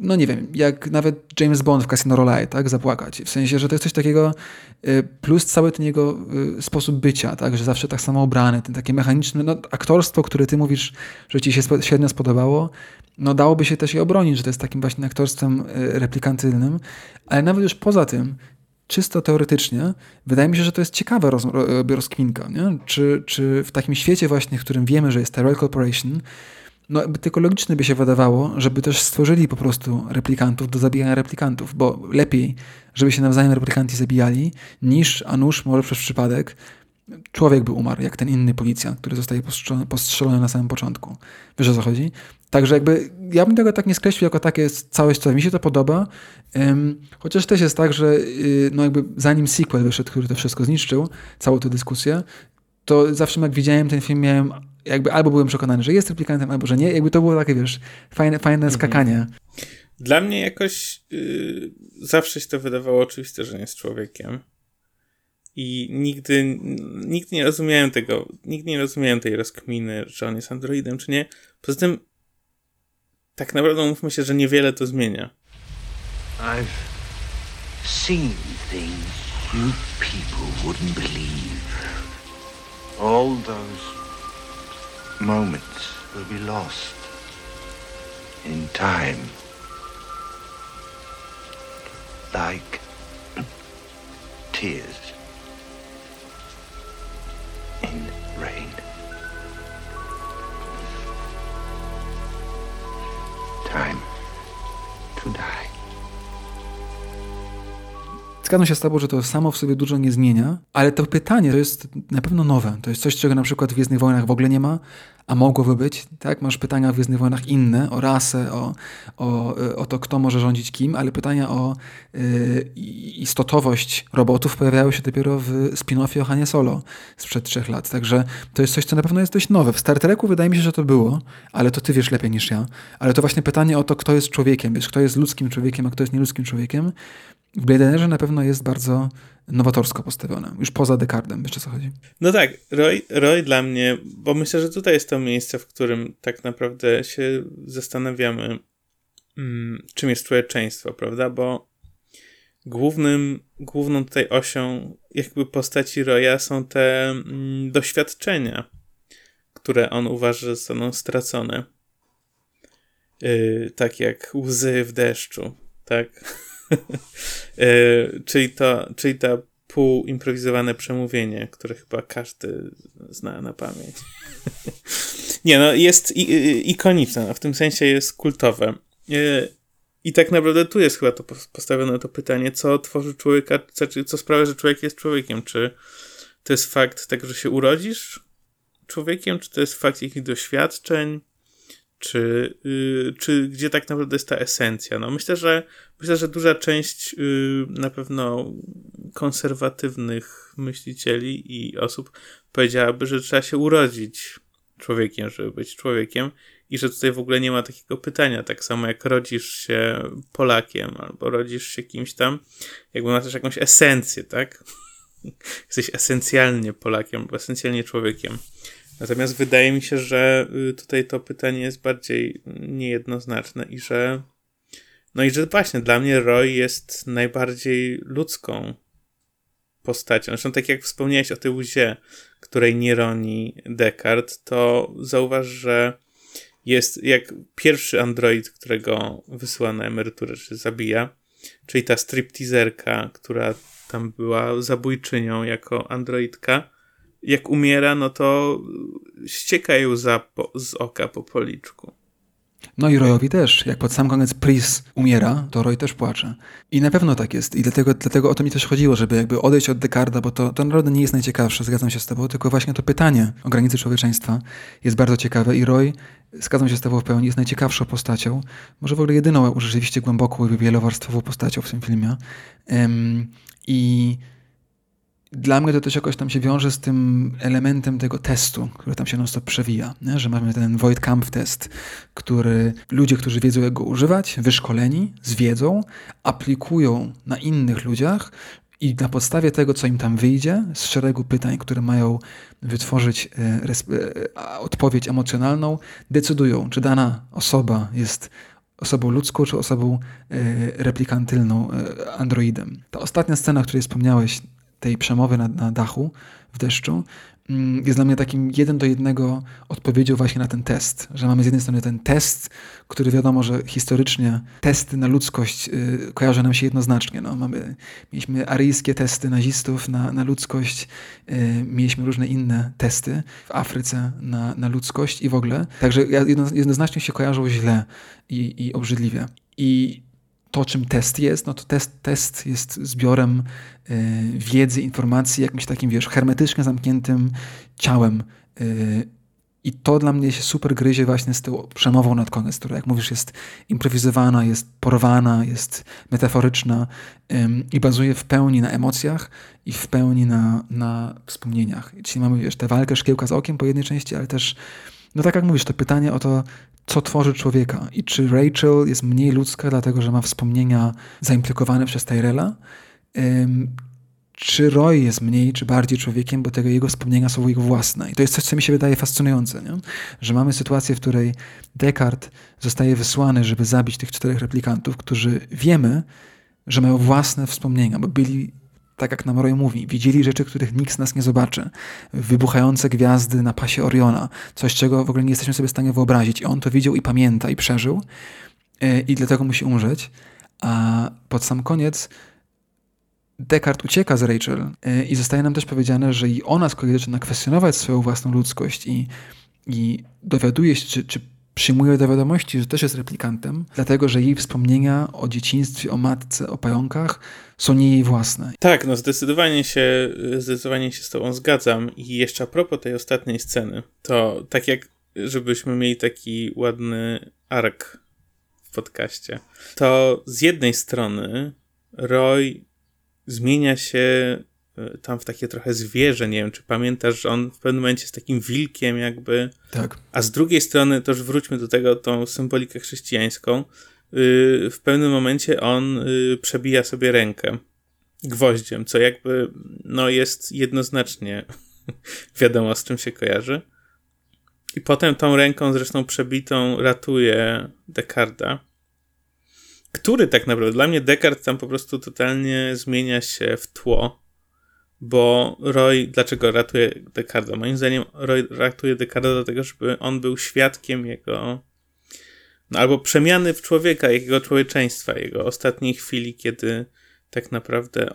S2: no nie wiem, jak nawet James Bond w Casino Royale, tak, zapłakać. W sensie, że to jest coś takiego, y, plus cały ten jego y, sposób bycia, tak, że zawsze tak samo ubrany, ten takie mechaniczne, no aktorstwo, które ty mówisz, że ci się średnio spodobało, no dałoby się też je obronić, że to jest takim właśnie aktorstwem y, replikantylnym, ale nawet już poza tym, czysto teoretycznie, wydaje mi się, że to jest ciekawa roz, rozkminka, nie? Czy, czy w takim świecie właśnie, w którym wiemy, że jest Tyrell Corporation, no tylko logiczne by się wydawało, żeby też stworzyli po prostu replikantów do zabijania replikantów, bo lepiej, żeby się nawzajem replikanci zabijali, niż, a nuż może przez przypadek, człowiek by umarł, jak ten inny policjant, który zostaje postrzelony, postrzelony na samym początku. Wiesz o co chodzi? Także jakby, ja bym tego tak nie skreślił jako takie całość, co mi się to podoba, um, chociaż też jest tak, że yy, no jakby zanim sequel wyszedł, który to wszystko zniszczył, całą tę dyskusję, to zawsze jak widziałem ten film, miałem jakby albo byłem przekonany, że jest replikantem, albo że nie. Jakby to było takie, wiesz, fajne, fajne mhm. skakanie.
S1: Dla mnie jakoś yy, zawsze się to wydawało oczywiste, że nie jest człowiekiem. I nigdy, nigdy nie rozumiałem tego, nigdy nie rozumiałem tej rozkminy, czy on jest androidem, czy nie. Poza tym, tak naprawdę mówmy się, że niewiele to zmienia.
S6: I've seen things you people wouldn't believe. All those moments will be lost in time. Like tears in rain. Time to die.
S2: Zgadzam się z Tobą, że to samo w sobie dużo nie zmienia, ale to pytanie to jest na pewno nowe. To jest coś, czego na przykład w Gwiezdnych Wojnach w ogóle nie ma, a mogłoby być. Tak? Masz pytania w Gwiezdnych Wojnach inne, o rasę, o, o, o to, kto może rządzić kim, ale pytania o y, istotowość robotów pojawiały się dopiero w spin-offie o Hanie Solo sprzed trzech lat. Także to jest coś, co na pewno jest dość nowe. W Star Treku wydaje mi się, że to było, ale to ty wiesz lepiej niż ja. Ale to właśnie pytanie o to, kto jest człowiekiem, wiesz, kto jest ludzkim człowiekiem, a kto jest nieludzkim człowiekiem, w Blade Runnerze na pewno jest bardzo nowatorsko postawione. Już poza wiesz o co chodzi.
S1: No tak, Roy, Roy dla mnie, bo myślę, że tutaj jest to miejsce, w którym tak naprawdę się zastanawiamy, mm, czym jest człowieczeństwo, prawda? Bo głównym, główną tutaj osią jakby postaci Roya są te mm, doświadczenia, które on uważa, że zostaną stracone. Yy, tak jak łzy w deszczu, tak? (laughs) E, czyli, to, czyli to półimprowizowane przemówienie, które chyba każdy zna na pamięć. (laughs) Nie, no jest ikoniczne, no, w tym sensie jest kultowe. E, I tak naprawdę tu jest chyba to postawione to pytanie, co tworzy człowieka, znaczy co sprawia, że człowiek jest człowiekiem. Czy to jest fakt tego, że się urodzisz człowiekiem, czy to jest fakt jakichś doświadczeń, czy, yy, czy gdzie tak naprawdę jest ta esencja. No myślę, że myślę, że duża część yy, na pewno konserwatywnych myślicieli i osób powiedziałaby, że trzeba się urodzić człowiekiem, żeby być człowiekiem i że tutaj w ogóle nie ma takiego pytania, tak samo jak rodzisz się Polakiem albo rodzisz się kimś tam, jakby masz też jakąś esencję, tak? (laughs) Jesteś esencjalnie Polakiem albo esencjalnie człowiekiem. Natomiast wydaje mi się, że y, tutaj to pytanie jest bardziej niejednoznaczne i że no i że właśnie dla mnie Roy jest najbardziej ludzką postacią. Zresztą tak jak wspomniałeś o tej łzie, której nie roni Descartes, to zauważ, że jest jak pierwszy android, którego wysyła na emeryturę, czy zabija, czyli ta stripteaserka, która tam była zabójczynią jako androidka, jak umiera, no to ścieka łza po, z oka po policzku.
S2: No i Royowi też. Jak pod sam koniec Pris umiera, to Roy też płacze. I na pewno tak jest. I dlatego, dlatego o to mi też chodziło, żeby jakby odejść od Descarda, bo to, to naprawdę nie jest najciekawsze, zgadzam się z tobą, tylko właśnie to pytanie o granicy człowieczeństwa jest bardzo ciekawe i Roy, zgadzam się z tobą w pełni, jest najciekawszą postacią, może w ogóle jedyną rzeczywiście głęboką i wielowarstwową postacią w tym filmie. I dla mnie to też jakoś tam się wiąże z tym elementem tego testu, który tam się non stop przewija, nie? że mamy ten Void Camp test, który ludzie, którzy wiedzą jak go używać, wyszkoleni, z wiedzą, aplikują na innych ludziach i na podstawie tego, co im tam wyjdzie, z szeregu pytań, które mają wytworzyć e, e, odpowiedź emocjonalną, decydują, czy dana osoba jest osobą ludzką, czy osobą e, replikantylną, androidem. Ta ostatnia scena, o której wspomniałeś, tej przemowy na, na dachu w deszczu mm, jest dla mnie takim jeden do jednego odpowiedzią właśnie na ten test, że mamy z jednej strony ten test, który wiadomo, że historycznie testy na ludzkość y, kojarzą nam się jednoznacznie. No, mamy, mieliśmy aryjskie testy nazistów na, na ludzkość, y, mieliśmy różne inne testy w Afryce na, na ludzkość i w ogóle. Także jedno, jednoznacznie się kojarzą źle i, i obrzydliwie. I to, czym test jest, no to test, test jest zbiorem y, wiedzy, informacji, jakimś takim, wiesz, hermetycznie zamkniętym ciałem. Y, I to dla mnie się super gryzie właśnie z tą przemową nad koniec, która, jak mówisz, jest improwizowana, jest porwana, jest metaforyczna y, i bazuje w pełni na emocjach i w pełni na, na wspomnieniach. Czyli mamy, wiesz, tę walkę szkiełka z okiem po jednej części, ale też no tak jak mówisz, to pytanie o to, co tworzy człowieka i czy Rachel jest mniej ludzka, dlatego że ma wspomnienia zaimplikowane przez Tyrella, czy Roy jest mniej czy bardziej człowiekiem, bo tego jego wspomnienia są jego własne. I to jest coś, co mi się wydaje fascynujące, nie? że mamy sytuację, w której Descartes zostaje wysłany, żeby zabić tych czterech replikantów, którzy wiemy, że mają własne wspomnienia, bo byli, tak jak nam Roy mówi, widzieli rzeczy, których nikt z nas nie zobaczy. Wybuchające gwiazdy na pasie Oriona, coś, czego w ogóle nie jesteśmy sobie w stanie wyobrazić. I on to widział i pamięta i przeżył e, i dlatego musi umrzeć. A pod sam koniec Descartes ucieka z Rachel e, i zostaje nam też powiedziane, że i ona z kolei zaczyna kwestionować swoją własną ludzkość i, i dowiaduje się, czy, czy przyjmuje do wiadomości, że też jest replikantem, dlatego że jej wspomnienia o dzieciństwie, o matce, o pająkach są nie jej własne.
S1: Tak, no zdecydowanie się, zdecydowanie się z tobą zgadzam. I jeszcze a propos tej ostatniej sceny, to tak jak żebyśmy mieli taki ładny ark w podcaście, to z jednej strony Roy zmienia się tam w takie trochę zwierzę, nie wiem, czy pamiętasz, że on w pewnym momencie jest takim wilkiem jakby.
S2: Tak.
S1: A z drugiej strony, to już wróćmy do tego, tą symbolikę chrześcijańską, y, w pewnym momencie on y, przebija sobie rękę gwoździem, co jakby no jest jednoznacznie (laughs) wiadomo z czym się kojarzy. I potem tą ręką zresztą przebitą ratuje Dekarda który tak naprawdę, dla mnie Descartes tam po prostu totalnie zmienia się w tło, bo Roy, dlaczego ratuje Descartes? Moim zdaniem Roy ratuje Descartes dlatego, żeby on był świadkiem jego no, albo przemiany w człowieka, jego człowieczeństwa, jego ostatniej chwili, kiedy tak naprawdę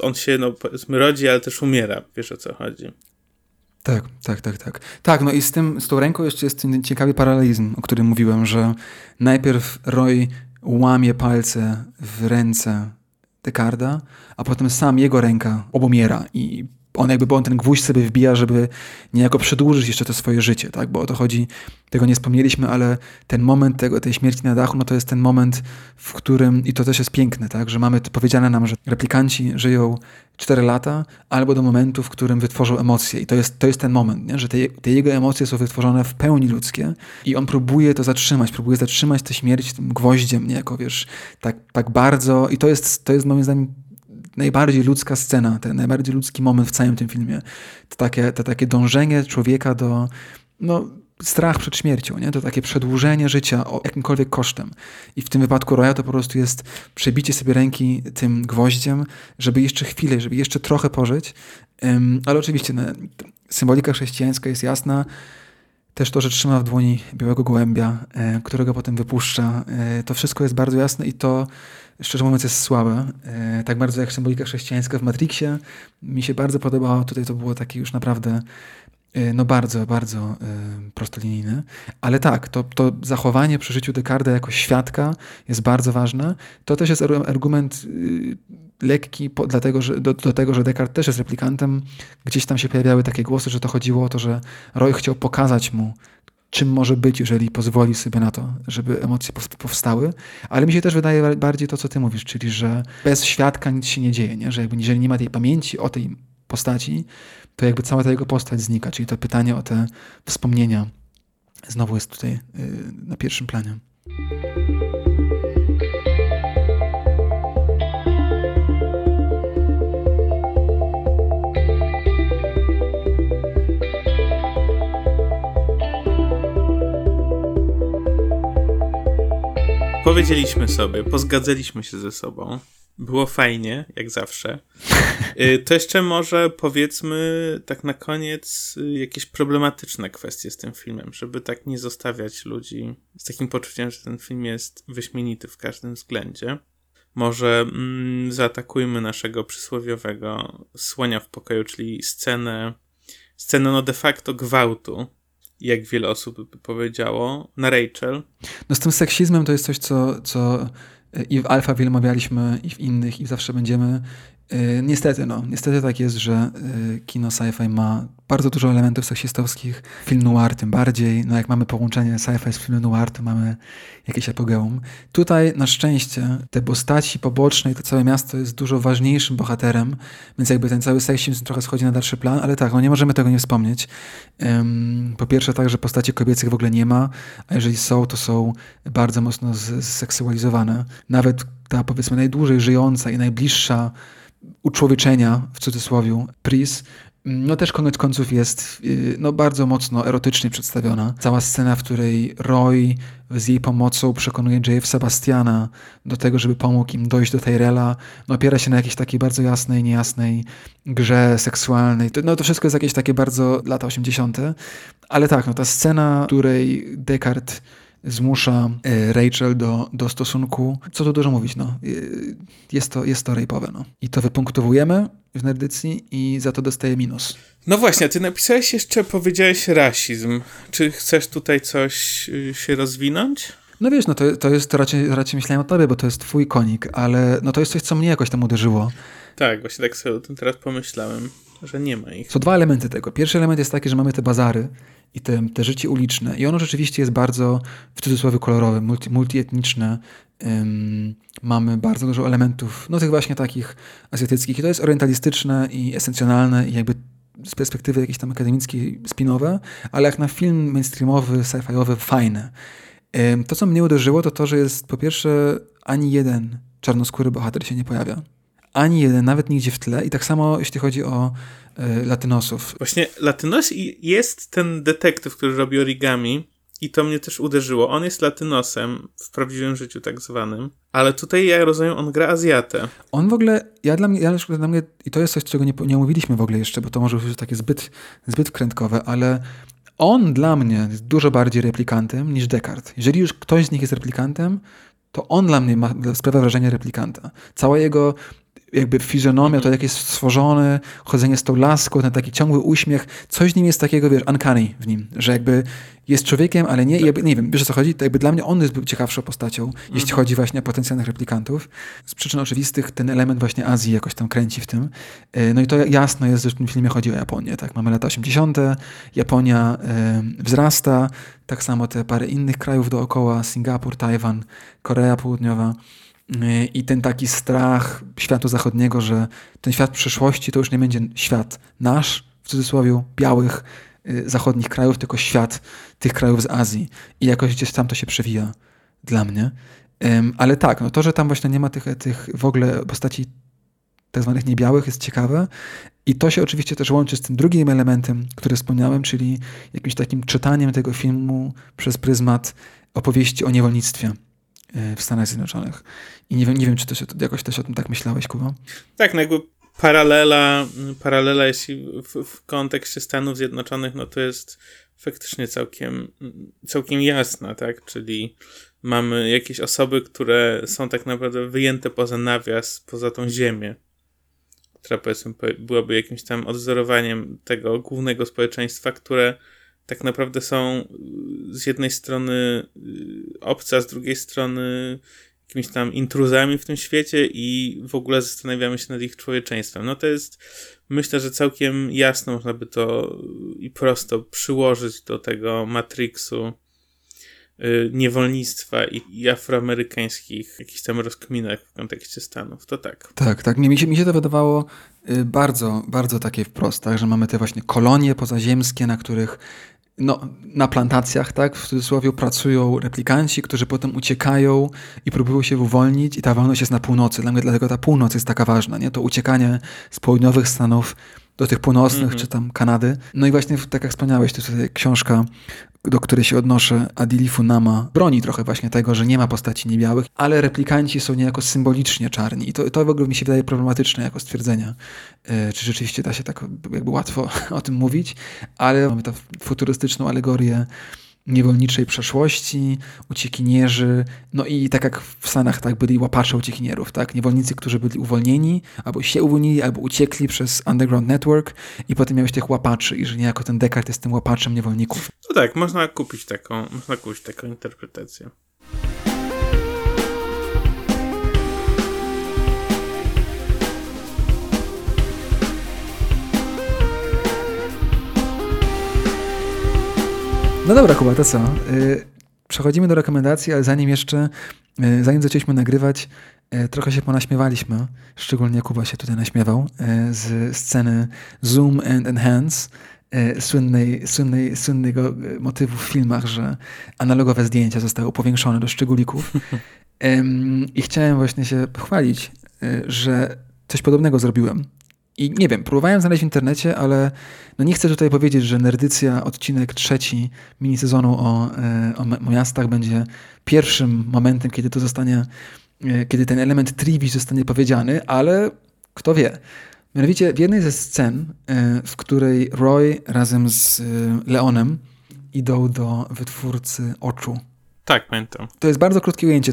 S1: on się, no powiedzmy, rodzi, ale też umiera. Wiesz o co chodzi.
S2: Tak, tak, tak, tak. Tak, no i z tym, z tą ręką jeszcze jest ciekawy paralelizm, o którym mówiłem, że najpierw Roy łamie palce w ręce Dekarda, a potem sam jego ręka obumiera i on jakby, bo on ten gwóźdź sobie wbija, żeby niejako przedłużyć jeszcze to swoje życie, tak? Bo o to chodzi, tego nie wspomnieliśmy, ale ten moment tego, tej śmierci na dachu, no to jest ten moment, w którym, i to też jest piękne, tak? Że mamy powiedziane nam, że replikanci żyją 4 lata, albo do momentu, w którym wytworzą emocje. I to jest, to jest ten moment, nie? że te, te jego emocje są wytworzone w pełni ludzkie i on próbuje to zatrzymać, próbuje zatrzymać tę śmierć tym gwoździem, niejako, wiesz, tak, tak bardzo. I to jest, to jest moim zdaniem najbardziej ludzka scena, ten najbardziej ludzki moment w całym tym filmie. To takie, to takie dążenie człowieka do no, strach przed śmiercią, nie? to takie przedłużenie życia o jakimkolwiek kosztem. I w tym wypadku Roya to po prostu jest przebicie sobie ręki tym gwoździem, żeby jeszcze chwilę, żeby jeszcze trochę pożyć. Um, ale oczywiście no, symbolika chrześcijańska jest jasna. Też to, że trzyma w dłoni białego gołębia, e, którego potem wypuszcza. E, to wszystko jest bardzo jasne i to szczerze mówiąc jest słabe. E, tak bardzo jak symbolika chrześcijańska w Matrixie. Mi się bardzo podobało. Tutaj to było takie już naprawdę e, no bardzo, bardzo e, prostolinijne. Ale tak, to, to zachowanie przy życiu Descartes jako świadka jest bardzo ważne. To też jest argument lekki po, dlatego, że, do, do, tego, że Descartes też jest replikantem. Gdzieś tam się pojawiały takie głosy, że to chodziło o to, że Roy chciał pokazać mu czym może być, jeżeli pozwoli sobie na to, żeby emocje powstały. Ale mi się też wydaje bardziej to, co ty mówisz, czyli że bez świadka nic się nie dzieje, nie? że jakby jeżeli nie ma tej pamięci o tej postaci, to jakby cała ta jego postać znika. Czyli to pytanie o te wspomnienia znowu jest tutaj yy, na pierwszym planie.
S1: Powiedzieliśmy sobie, pozgadzaliśmy się ze sobą. Było fajnie, jak zawsze. Y, to jeszcze może powiedzmy tak na koniec y, jakieś problematyczne kwestie z tym filmem, żeby tak nie zostawiać ludzi z takim poczuciem, że ten film jest wyśmienity w każdym względzie. Może mm, zaatakujmy naszego przysłowiowego słonia w pokoju, czyli scenę, scenę no de facto gwałtu jak wiele osób by powiedziało, na Rachel.
S2: No z tym seksizmem to jest coś, co, co i w Alpha omawialiśmy, i w innych, i zawsze będziemy. Yy, niestety, no. Niestety tak jest, że yy, kino sci-fi ma bardzo dużo elementów seksistowskich. Film noir tym bardziej. No jak mamy połączenie sci-fi z filmem noir, to mamy jakieś apogeum. Tutaj na szczęście te postaci poboczne i to całe miasto jest dużo ważniejszym bohaterem, więc jakby ten cały seksizm trochę schodzi na dalszy plan, ale tak, no nie możemy tego nie wspomnieć. Po pierwsze tak, że postaci kobiecych w ogóle nie ma, a jeżeli są, to są bardzo mocno zseksualizowane. Nawet ta powiedzmy najdłużej żyjąca i najbliższa uczłowieczenia, w cudzysłowie, Pris, no też koniec końców jest y, no, bardzo mocno erotycznie przedstawiona. Cała scena, w której Roy z jej pomocą przekonuje J.F. Sebastiana do tego, żeby pomógł im dojść do Tyrella, no opiera się na jakiejś takiej bardzo jasnej, niejasnej grze seksualnej. No to wszystko jest jakieś takie bardzo lata 80. Ale tak, no ta scena, w której Descartes zmusza e, Rachel do, do stosunku. Co tu dużo mówić, no. E, jest to, jest to rape'owe, no. I to wypunktowujemy w nerdycji i za to dostaje minus.
S1: No właśnie, ty napisałeś jeszcze, powiedziałeś rasizm. Czy chcesz tutaj coś y, się rozwinąć?
S2: No wiesz, no to, to jest, to raczej, raczej myślałem o tobie, bo to jest twój konik, ale no to jest coś, co mnie jakoś tam uderzyło.
S1: Tak, właśnie tak sobie o tym teraz pomyślałem, że nie ma ich.
S2: Są dwa elementy tego. Pierwszy element jest taki, że mamy te bazary i te, te życie uliczne. I ono rzeczywiście jest bardzo, w cudzysłowie, kolorowe, multi, multietniczne. Mamy bardzo dużo elementów, no tych właśnie takich azjatyckich. I to jest orientalistyczne i esencjonalne i jakby z perspektywy jakiejś tam akademickiej spinowe, ale jak na film mainstreamowy, sci-fiowy, fajne. To, co mnie uderzyło, to to, że jest po pierwsze ani jeden czarnoskóry bohater się nie pojawia. Ani jeden, nawet nigdzie w tle. I tak samo jeśli chodzi o y, latynosów.
S1: Właśnie latynos jest ten detektyw, który robi origami i to mnie też uderzyło. On jest latynosem w prawdziwym życiu tak zwanym, ale tutaj ja rozumiem, on gra Azjatę.
S2: On w ogóle, ja dla mnie, ja dla mnie i to jest coś, czego nie, nie omówiliśmy w ogóle jeszcze, bo to może być takie zbyt, zbyt wkrętkowe, ale on dla mnie jest dużo bardziej replikantem niż Descartes. Jeżeli już ktoś z nich jest replikantem, to on dla mnie ma, sprawia wrażenie replikanta. Cała jego jakby fizjonomia, to jak jest stworzony, chodzenie z tą laską, ten taki ciągły uśmiech, coś w nim jest takiego, wiesz, uncanny w nim, że jakby jest człowiekiem, ale nie, jakby, nie wiem, wiesz o co chodzi? To jakby dla mnie on jest ciekawszą postacią, jeśli mhm. chodzi właśnie o potencjalnych replikantów. Z przyczyn oczywistych ten element właśnie Azji jakoś tam kręci w tym. E, no i to jasno jest, że w tym filmie chodzi o Japonię, tak? Mamy lata 80., Japonia y, wzrasta, tak samo te parę innych krajów dookoła, Singapur, Tajwan, Korea Południowa. I ten taki strach światu zachodniego, że ten świat przyszłości to już nie będzie świat nasz, w cudzysłowie, białych, y, zachodnich krajów, tylko świat tych krajów z Azji. I jakoś gdzieś tam to się przewija dla mnie. Ale tak, no to, że tam właśnie nie ma tych, tych w ogóle postaci tak zwanych niebiałych jest ciekawe. I to się oczywiście też łączy z tym drugim elementem, który wspomniałem, czyli jakimś takim czytaniem tego filmu przez pryzmat opowieści o niewolnictwie w Stanach Zjednoczonych. I nie wiem, nie wiem czy się, jakoś też o tym tak myślałeś, Kuba?
S1: Tak, no jakby paralela, paralela jeśli w, w kontekście Stanów Zjednoczonych, no to jest faktycznie całkiem, całkiem jasna, tak? Czyli mamy jakieś osoby, które są tak naprawdę wyjęte poza nawias, poza tą ziemię, która powiedzmy byłaby jakimś tam odwzorowaniem tego głównego społeczeństwa, które tak naprawdę są z jednej strony obce, a z drugiej strony jakimiś tam intruzami w tym świecie i w ogóle zastanawiamy się nad ich człowieczeństwem. No to jest, myślę, że całkiem jasno można by to i prosto przyłożyć do tego Matrixu y, niewolnictwa i, i afroamerykańskich jakichś tam rozkminek w kontekście Stanów. To tak.
S2: Tak, tak. Mi się, mi się to wydawało y, bardzo, bardzo takie wprost, tak, że mamy te właśnie kolonie pozaziemskie, na których no, na plantacjach, tak, w cudzysłowie pracują replikanci, którzy potem uciekają i próbują się uwolnić i ta wolność jest na północy. Dla mnie dlatego ta północ jest taka ważna, nie? To uciekanie z południowych Stanów do tych północnych, mm -hmm. czy tam Kanady. No i właśnie, tak jak wspomniałeś, to jest książka do której się odnoszę, Adili Funama, broni trochę właśnie tego, że nie ma postaci niebiałych, ale replikanci są niejako symbolicznie czarni. I to, to w ogóle mi się wydaje problematyczne jako stwierdzenie, yy, czy rzeczywiście da się tak jakby łatwo (laughs) o tym mówić, ale mamy tę futurystyczną alegorię niewolniczej przeszłości, uciekinierzy, no i tak jak w Stanach tak byli łapacze uciekinierów, tak? Niewolnicy, którzy byli uwolnieni, albo się uwolnili, albo uciekli przez Underground Network i potem miałeś tych łapaczy i że niejako ten Descartes jest tym łapaczem niewolników.
S1: No tak, można kupić taką, można kupić taką interpretację.
S2: No dobra, Kuba, to co? Y, przechodzimy do rekomendacji, ale zanim jeszcze, y, zanim zaczęliśmy nagrywać, y, trochę się ponaśmiewaliśmy, szczególnie Kuba się tutaj naśmiewał, z sceny Zoom and Enhance, słynnej, słynnej, słynnego motywu w filmach, że analogowe zdjęcia zostały powiększone do szczególików. (laughs) I chciałem właśnie się pochwalić, że coś podobnego zrobiłem. I nie wiem, próbowałem znaleźć w internecie, ale no nie chcę tutaj powiedzieć, że Nerdycja odcinek trzeci minisezonu o, e, o, miastach będzie pierwszym momentem, kiedy to zostanie, e, kiedy ten element trivii zostanie powiedziany, ale kto wie. Mianowicie w jednej ze scen, e, w której Roy razem z Leonem idą do wytwórcy oczu.
S1: Tak, pamiętam.
S2: To jest bardzo krótkie ujęcie,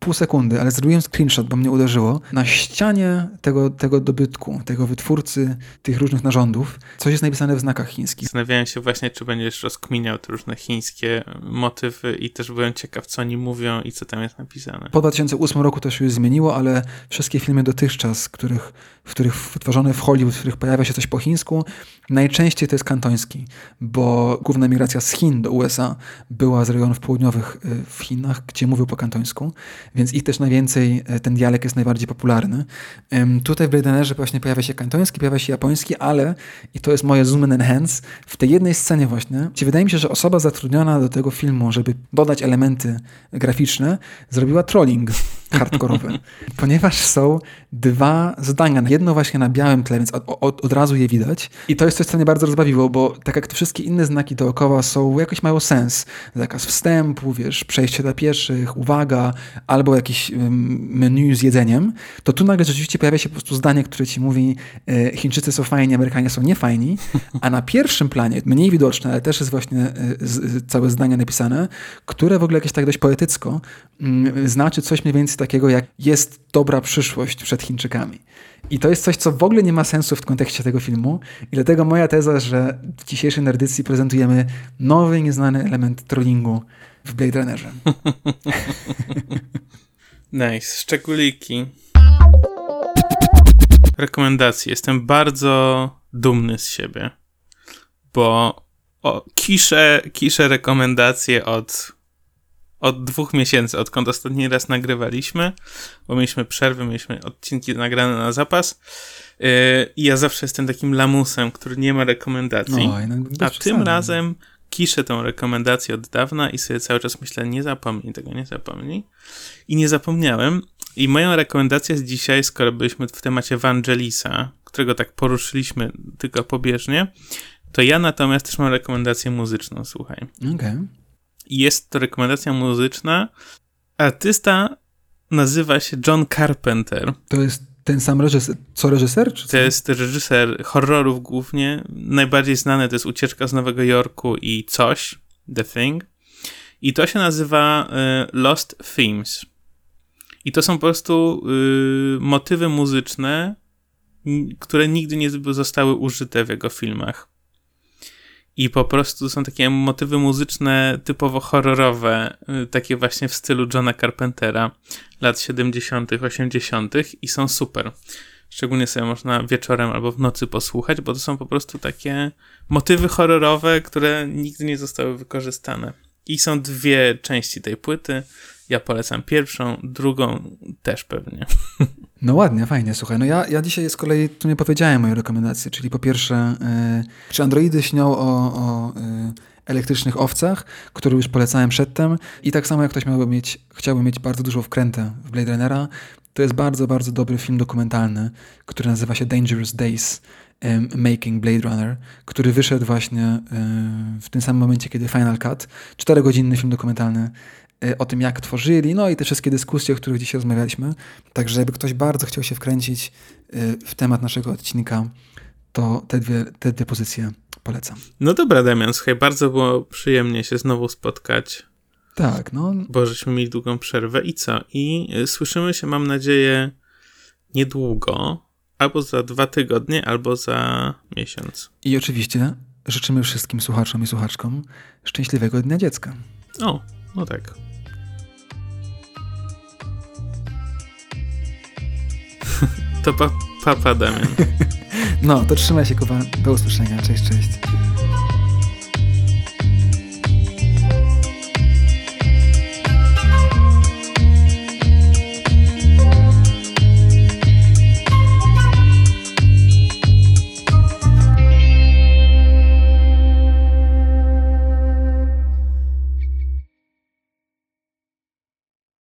S2: pół sekundy, ale zrobiłem screenshot, bo mnie uderzyło. Na ścianie tego, tego dobytku, tego wytwórcy tych różnych narządów, coś jest napisane w znakach chińskich.
S1: Zastanawiałem się właśnie, czy będziesz rozkminiał te różne chińskie motywy i też byłem ciekaw, co oni mówią i co tam jest napisane.
S2: Po 2008 roku to się już zmieniło, ale wszystkie filmy dotychczas, których, w których wytworzone w Hollywood, w których pojawia się coś po chińsku, najczęściej to jest kantoński, bo główna migracja z Chin do USA była z rejonów południowych y, w Chinach, gdzie mówił po kantońsku, więc ich też najwięcej, y, ten dialekt jest najbardziej popularny. Tutaj w Blade właśnie pojawia się kantoński, pojawia się japoński, ale, i to jest moje zoom and enhance, w tej jednej scenie właśnie, gdzie wydaje mi się, że osoba zatrudniona do tego filmu, żeby dodać elementy graficzne, zrobiła trolling hardkorowy, (laughs) ponieważ są dwa zdania, jedno właśnie na białym tle, więc od, od, od razu je widać. I to jest coś, co mnie bardzo rozbawiło, bo tak jak te wszystkie inne znaki dookoła są, jakoś mają sens. Zakaz wstępu, wiesz, przejście dla pieszych, uwaga, albo jakieś menu z jedzeniem, to tu nagle rzeczywiście pojawia się po prostu zdanie, które ci mówi e, Chińczycy są fajni, Amerykanie są niefajni, a na pierwszym planie, mniej widoczne, ale też jest właśnie e, całe zdanie napisane, które w ogóle jakieś tak dość poetycko mm, znaczy coś mniej więcej takiego jak jest dobra przyszłość przed Chińczykami. I to jest coś, co w ogóle nie ma sensu w kontekście tego filmu i dlatego moja teza, że w dzisiejszej nerdycji prezentujemy nowy, nieznany element trollingu w Blade Runnerze. (laughs)
S1: Nice. Szczególiki. Rekomendacje. Jestem bardzo dumny z siebie, bo o, kiszę, kiszę rekomendacje od, od dwóch miesięcy, odkąd ostatni raz nagrywaliśmy, bo mieliśmy przerwy, mieliśmy odcinki nagrane na zapas. Yy, I ja zawsze jestem takim lamusem, który nie ma rekomendacji.
S2: No,
S1: A tym razem kiszę tą rekomendację od dawna i sobie cały czas myślę, nie zapomnij tego, nie zapomnij. I nie zapomniałem. I moją rekomendację z dzisiaj, skoro byliśmy w temacie Vangelisa, którego tak poruszyliśmy tylko pobieżnie, to ja natomiast też mam rekomendację muzyczną, słuchaj.
S2: Okej.
S1: I jest to rekomendacja muzyczna. Artysta nazywa się John Carpenter.
S2: To jest ten sam reżyser, co reżyser? Czy co?
S1: To jest reżyser horrorów głównie. Najbardziej znany to jest Ucieczka z Nowego Jorku i coś, The Thing. I to się nazywa y, Lost Themes. I to są po prostu y, motywy muzyczne, które nigdy nie zostały użyte w jego filmach. I po prostu są takie motywy muzyczne typowo horrorowe, y, takie właśnie w stylu Johna Carpentera lat 70., 80. i są super. Szczególnie sobie można wieczorem albo w nocy posłuchać, bo to są po prostu takie motywy horrorowe, które nigdy nie zostały wykorzystane. I są dwie części tej płyty. Ja polecam pierwszą, drugą też pewnie. (laughs)
S2: No ładnie, fajnie, słuchaj. No ja, ja dzisiaj z kolei tu nie powiedziałem mojej rekomendacji, czyli po pierwsze, y, czy androidy śnią o, o y, elektrycznych owcach, który już polecałem przedtem i tak samo jak ktoś miałby mieć, chciałby mieć bardzo dużą wkrętę w Blade Runnera, to jest bardzo, bardzo dobry film dokumentalny, który nazywa się Dangerous Days Making Blade Runner, który wyszedł właśnie y, w tym samym momencie, kiedy Final Cut. Czterogodzinny film dokumentalny o tym, jak tworzyli, no i te wszystkie dyskusje, o których dzisiaj rozmawialiśmy. Także jakby ktoś bardzo chciał się wkręcić y, w temat naszego odcinka, to te dwie, te dwie pozycje polecam.
S1: No dobra, Damian, słuchaj, bardzo było przyjemnie się znowu spotkać,
S2: Tak, no
S1: bo żeśmy mieli długą przerwę i co? I y, słyszymy się, mam nadzieję, niedługo, albo za dwa tygodnie, albo za miesiąc.
S2: i oczywiście życzymy wszystkim słuchaczom i słuchaczkom szczęśliwego Dnia Dziecka.
S1: O, no tak. To pa, pa, pa Damian. (laughs)
S2: No, to trzymaj się, Kuba. Do usłyszenia. Cześć, cześć.